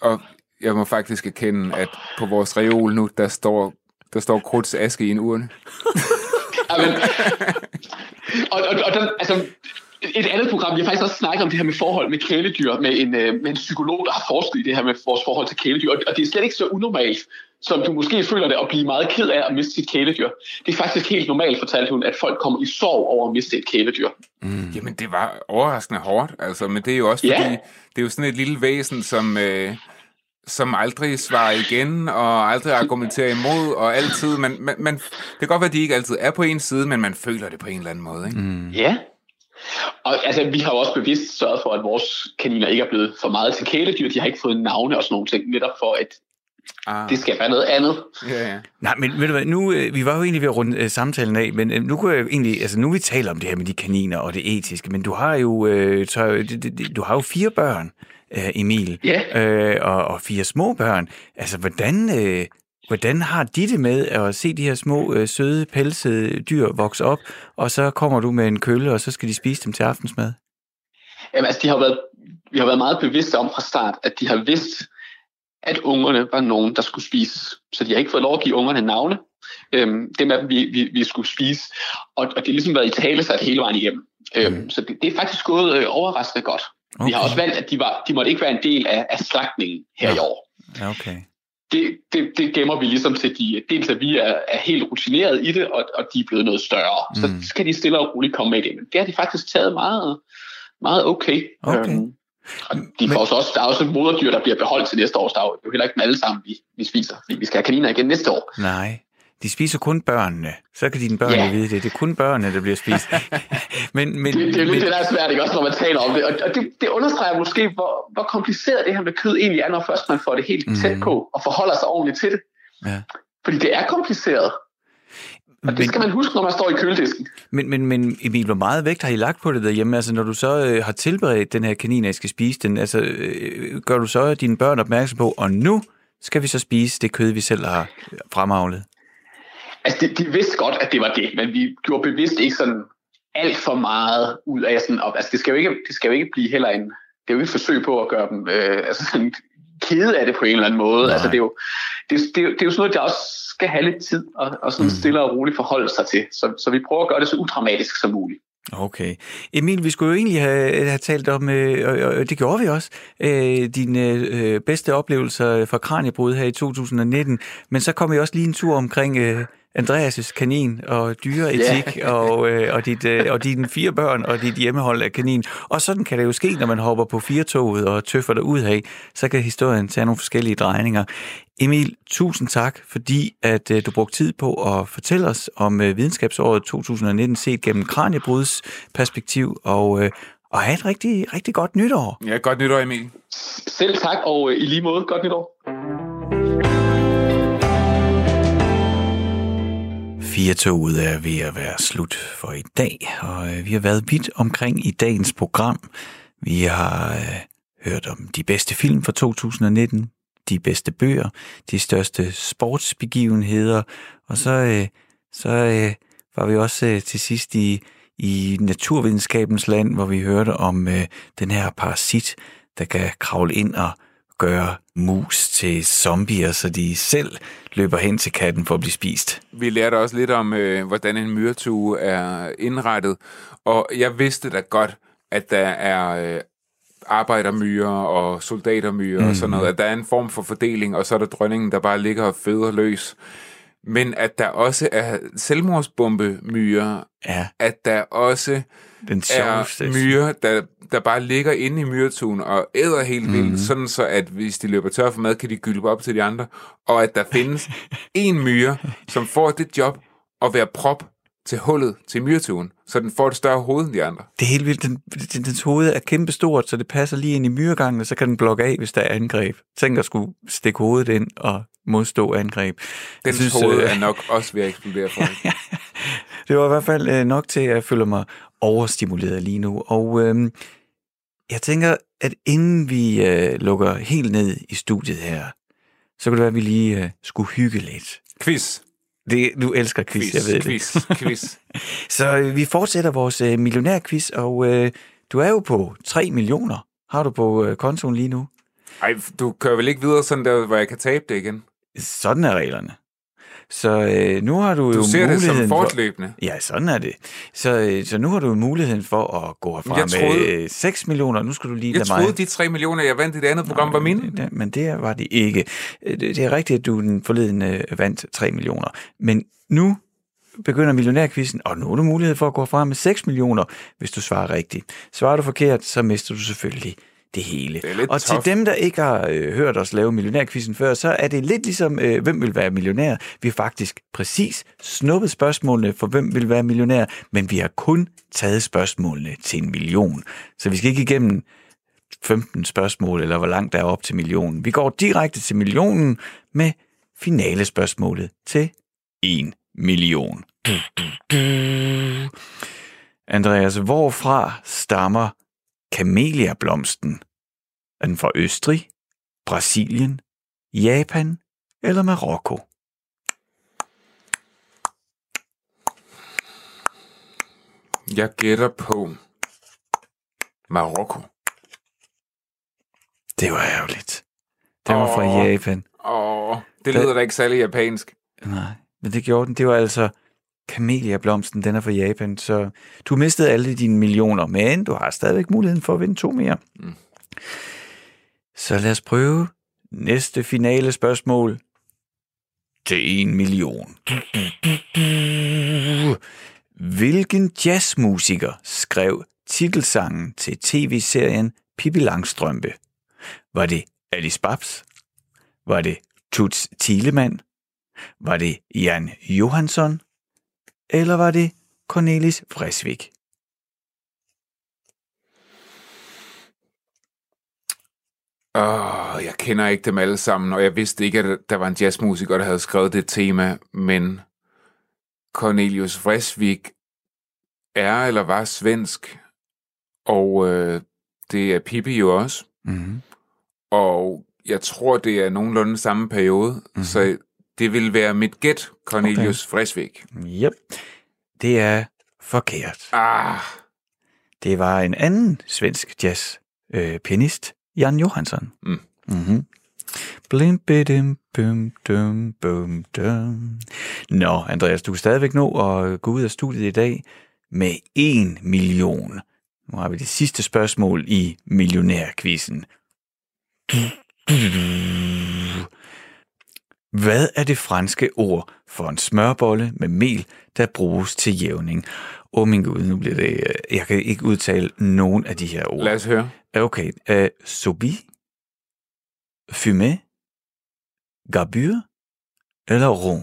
og jeg må faktisk erkende, at på vores reol nu, der står der står krudts aske i en urne. Amen. og, og, og den, altså, et andet program, vi har faktisk også snakket om det her med forhold med kæledyr, med en, øh, med en psykolog, der har forsket i det her med vores forhold til kæledyr, og det er slet ikke så unormalt, som du måske føler det, at blive meget ked af at miste sit kæledyr. Det er faktisk helt normalt, fortalte hun, at folk kommer i sorg over at miste et kæledyr. Mm. Jamen, det var overraskende hårdt, altså, men det er jo også fordi, ja. det er jo sådan et lille væsen, som... Øh, som aldrig svarer igen, og aldrig argumenterer imod, og altid, man, man, man, det kan godt være, at de ikke altid er på en side, men man føler det på en eller anden måde, ikke? Mm. Ja, og altså, vi har jo også bevidst sørget for, at vores kaniner ikke er blevet for meget til kæledyr, de har ikke fået navne og sådan nogle ting, netop for, at Ah. Det skal være noget andet. Ja, ja. Nej, men ved du hvad, nu, øh, vi var jo egentlig ved at runde uh, samtalen af, men uh, nu kunne jeg jo egentlig, altså nu vi taler om det her med de kaniner og det etiske, men du har jo, uh, så, du har jo fire børn øh, Emil, ja. øh, og, og fire små børn. Altså, hvordan, øh, hvordan har de det med at se de her små, øh, søde, pelsede dyr vokse op, og så kommer du med en kølle, og så skal de spise dem til aftensmad? Jamen, altså, de har været, vi har været meget bevidste om fra start, at de har vidst, at ungerne var nogen, der skulle spise. Så de har ikke fået lov at give ungerne navne. Øhm, dem af dem, vi, vi, vi skulle spise. Og, og det har ligesom været i tale sat hele vejen igennem. Øhm, mm. Så det, det er faktisk gået øh, overraskende godt. Okay. Vi har også valgt, at de, var, de måtte ikke være en del af, af slagtningen her ja. i år. Ja, okay. Det, det, det gemmer vi ligesom til de, dels at vi er, er helt rutineret i det, og, og de er blevet noget større. Mm. Så skal de stille og roligt komme med det. Men det har de faktisk taget meget, meget okay. okay. Øhm, og de får også, der er også moderdyr, der bliver beholdt til næste år. Så der er jo heller ikke dem alle sammen, vi, vi spiser. Vi skal have kaniner igen næste år. Nej de spiser kun børnene. Så kan dine børn ja. vide det. Det er kun børnene, der bliver spist. men, men, det, det er lidt men... det, der er svært, ikke? også når man taler om det. Og det, det understreger måske, hvor, hvor kompliceret det her med kød egentlig er, når først man får det helt mm. tæt på og forholder sig ordentligt til det. Ja. Fordi det er kompliceret. Og det men, skal man huske, når man står i køledisken. Men, men, men Emil, hvor meget vægt har I lagt på det derhjemme? Altså, når du så øh, har tilberedt den her kanin, at skal spise den, altså, øh, gør du så dine børn opmærksom på, og nu skal vi så spise det kød, vi selv har fremavlet? Altså, de, de vidste godt, at det var det, men vi gjorde bevidst ikke sådan alt for meget ud af sådan op. Altså, det skal jo ikke, det skal jo ikke blive heller en, det er jo ikke et forsøg på at gøre dem øh, altså sådan kede af det på en eller anden måde. Nej. Altså, det er, jo, det, det, det er jo sådan noget, der også skal have lidt tid og, og sådan mm. stille og roligt forholde sig til. Så, så vi prøver at gøre det så udramatisk som muligt. Okay. Emil, vi skulle jo egentlig have, have talt om, øh, og det gjorde vi også, øh, dine øh, bedste oplevelser fra Kranjebrud her i 2019, men så kom vi også lige en tur omkring øh, Andreas' kanin og dyreetik yeah. og, øh, og, dit, øh, og dine fire børn og dit hjemmehold af kanin. Og sådan kan det jo ske, når man hopper på firetoget og tøffer ud af, så kan historien tage nogle forskellige drejninger. Emil, tusind tak, fordi at øh, du brugte tid på at fortælle os om øh, videnskabsåret 2019 set gennem Kranjebruds perspektiv, og, øh, og have et rigtig, rigtig godt nytår. Ja, godt nytår, Emil. Selv tak, og øh, i lige måde, godt nytår. Firtoget er ved at være slut for i dag, og øh, vi har været vidt omkring i dagens program. Vi har øh, hørt om de bedste film fra 2019, de bedste bøger, de største sportsbegivenheder, og så, øh, så øh, var vi også øh, til sidst i, i naturvidenskabens land, hvor vi hørte om øh, den her parasit, der kan kravle ind og gøre mus til zombier, så de selv løber hen til katten for at blive spist. Vi lærte også lidt om, øh, hvordan en myretue er indrettet, og jeg vidste da godt, at der er øh, arbejdermyrer og soldatermyrer mm. og sådan noget, at der er en form for fordeling, og så er der dronningen, der bare ligger og føder løs. Men at der også er selvmordsbombemyrer, Ja, at der også den er myrer, der, der bare ligger inde i myretuen og æder helt vildt, mm. sådan så at hvis de løber tør for mad, kan de gylpe op til de andre. Og at der findes en myre, som får det job at være prop til hullet til myretuen, så den får et større hoved end de andre. Det er helt vildt. Den, den, dens hoved er kæmpestort, så det passer lige ind i myregangen, og så kan den blokke af, hvis der er angreb. Tænk at skulle stikke hovedet ind og modstå angreb. Jeg Den synes, hoved øh, er nok også ved at eksplodere for det. Det var i hvert fald øh, nok til, at jeg føler mig overstimuleret lige nu. Og øh, jeg tænker, at inden vi øh, lukker helt ned i studiet her, så kunne det være, at vi lige øh, skulle hygge lidt. Quiz, Det, du elsker quiz, quiz, jeg ved quiz, det. quiz. Så øh, vi fortsætter vores øh, millionærquiz, og øh, du er jo på 3 millioner. Har du på øh, kontoen lige nu? Ej, du kører vel ikke videre sådan der, hvor jeg kan tabe det igen? Sådan er reglerne. Så øh, nu har du, Du jo ser det muligheden som for... fortløbende. Ja, sådan er det. Så, øh, så nu har du muligheden for at gå herfra Jeg troede- med øh, 6 millioner. Nu skal du lige Jeg troede, mig... de 3 millioner, jeg vandt i det andet program, var mine. Det- Men det var det ikke. Øh, Det det er rigtigt, at du den forleden øh, vandt 3 millioner. Men nu begynder millionærquizzen, og nu har du mulighed for at gå frem med 6 millioner, hvis du svarer rigtigt. Svarer du forkert, så mister du selvfølgelig det hele. Det er lidt og tough. til dem, der ikke har øh, hørt os lave millionærquizzen før, så er det lidt ligesom, øh, hvem vil være millionær? Vi har faktisk præcis snuppet spørgsmålene for, hvem vil være millionær, men vi har kun taget spørgsmålene til en million. Så vi skal ikke igennem 15 spørgsmål, eller hvor langt der er op til millionen. Vi går direkte til millionen med finalespørgsmålet til 1 million. Andreas, hvorfra stammer kameliablomsten? Er den fra Østrig, Brasilien, Japan eller Marokko? Jeg gætter på Marokko. Det var ærgerligt. Den var fra. Japan. Åh, det lyder da ikke særlig japansk. Nej, men det gjorde den. Det var altså kameliablomsten, den er fra Japan, så du mistede alle dine millioner, men du har stadigvæk muligheden for at vinde to mere. Mm. Så lad os prøve næste finale spørgsmål til en million. Hvilken jazzmusiker skrev titelsangen til tv-serien Pippi Langstrømpe? Var det Alice Babs? Var det Tuts Thielemann? Var det Jan Johansson? Eller var det Cornelis Vreeswijk? Åh, jeg kender ikke dem alle sammen, og jeg vidste ikke, at der var en jazzmusiker, der havde skrevet det tema, men Cornelius Vreeswijk er eller var svensk, og øh, det er Pippi jo også, Mm-hmm. og jeg tror, det er nogenlunde samme periode, mm-hmm. så det vil være mit gæt, Cornelius okay. Vreeswijk. Yep. Det er forkert. Ah, Det var en anden svensk jazz øh, pianist, Jan Johansson. Mm. Mm-hmm. Blim, bidim, bum, dum, bum, dum. Nå, Andreas, du kan stadigvæk nå at gå ud af studiet i dag med en million. Nu har vi det sidste spørgsmål i millionærquizzen. Hvad er det franske ord for en smørbolle med mel, der bruges til jævning? Åh oh, min gud, nu bliver det... øh, Jeg kan ikke udtale nogen af de her ord. lad os høre. Okay. Uh, sobi, fumé, garbure eller rond?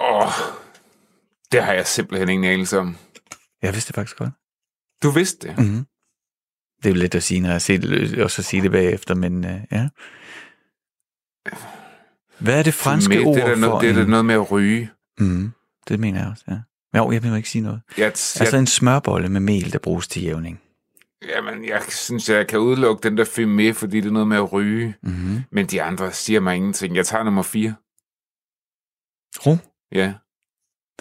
Åh, det har jeg simpelthen ingen anelse om. Jeg vidste det faktisk godt. Du vidste det. Mm-hmm. Det er jo let at sige, når jeg ser det, og så sige det bagefter, men uh, ja. Hvad er det franske Med- ord det er, der for noget, det er en... noget med at ryge. Mm, det mener jeg også, ja. Jo, jeg vil ikke sige noget. Jeg, Altså jeg, en smørbolle med mel, der bruges til jævning. jamen, jeg synes, jeg kan udelukke den der fumé, fordi det er noget med at ryge. Mm-hmm. Men de andre siger mig ingenting. Jeg tager nummer 4. Ro, Ja.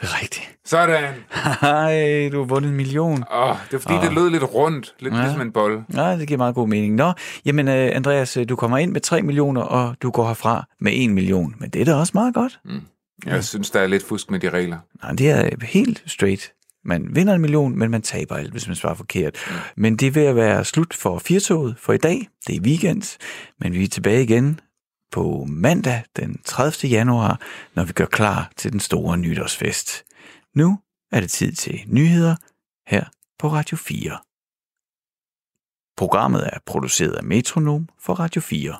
Det er rigtigt. Sådan. Hej, du har vundet en million. Åh, det er fordi, Åh. det lød lidt rundt. Lidt Ja. ligesom en bold. Nej, det giver meget god mening. Nå, jamen uh, Andreas, øh, du kommer ind med 3 millioner, og du går herfra med 1 million. Men det er da også meget godt. Jeg synes, der er lidt fusk med de regler. Nej, det er helt straight. Man vinder en million, men man taber alt, hvis man svarer forkert. Men det ved at være slut for firtoget for i dag. Det er weekend, men vi er tilbage igen på mandag den 30. januar, når vi gør klar til den store nytårsfest. Nu er det tid til nyheder her på Radio 4. Programmet er produceret af Metronom for Radio 4.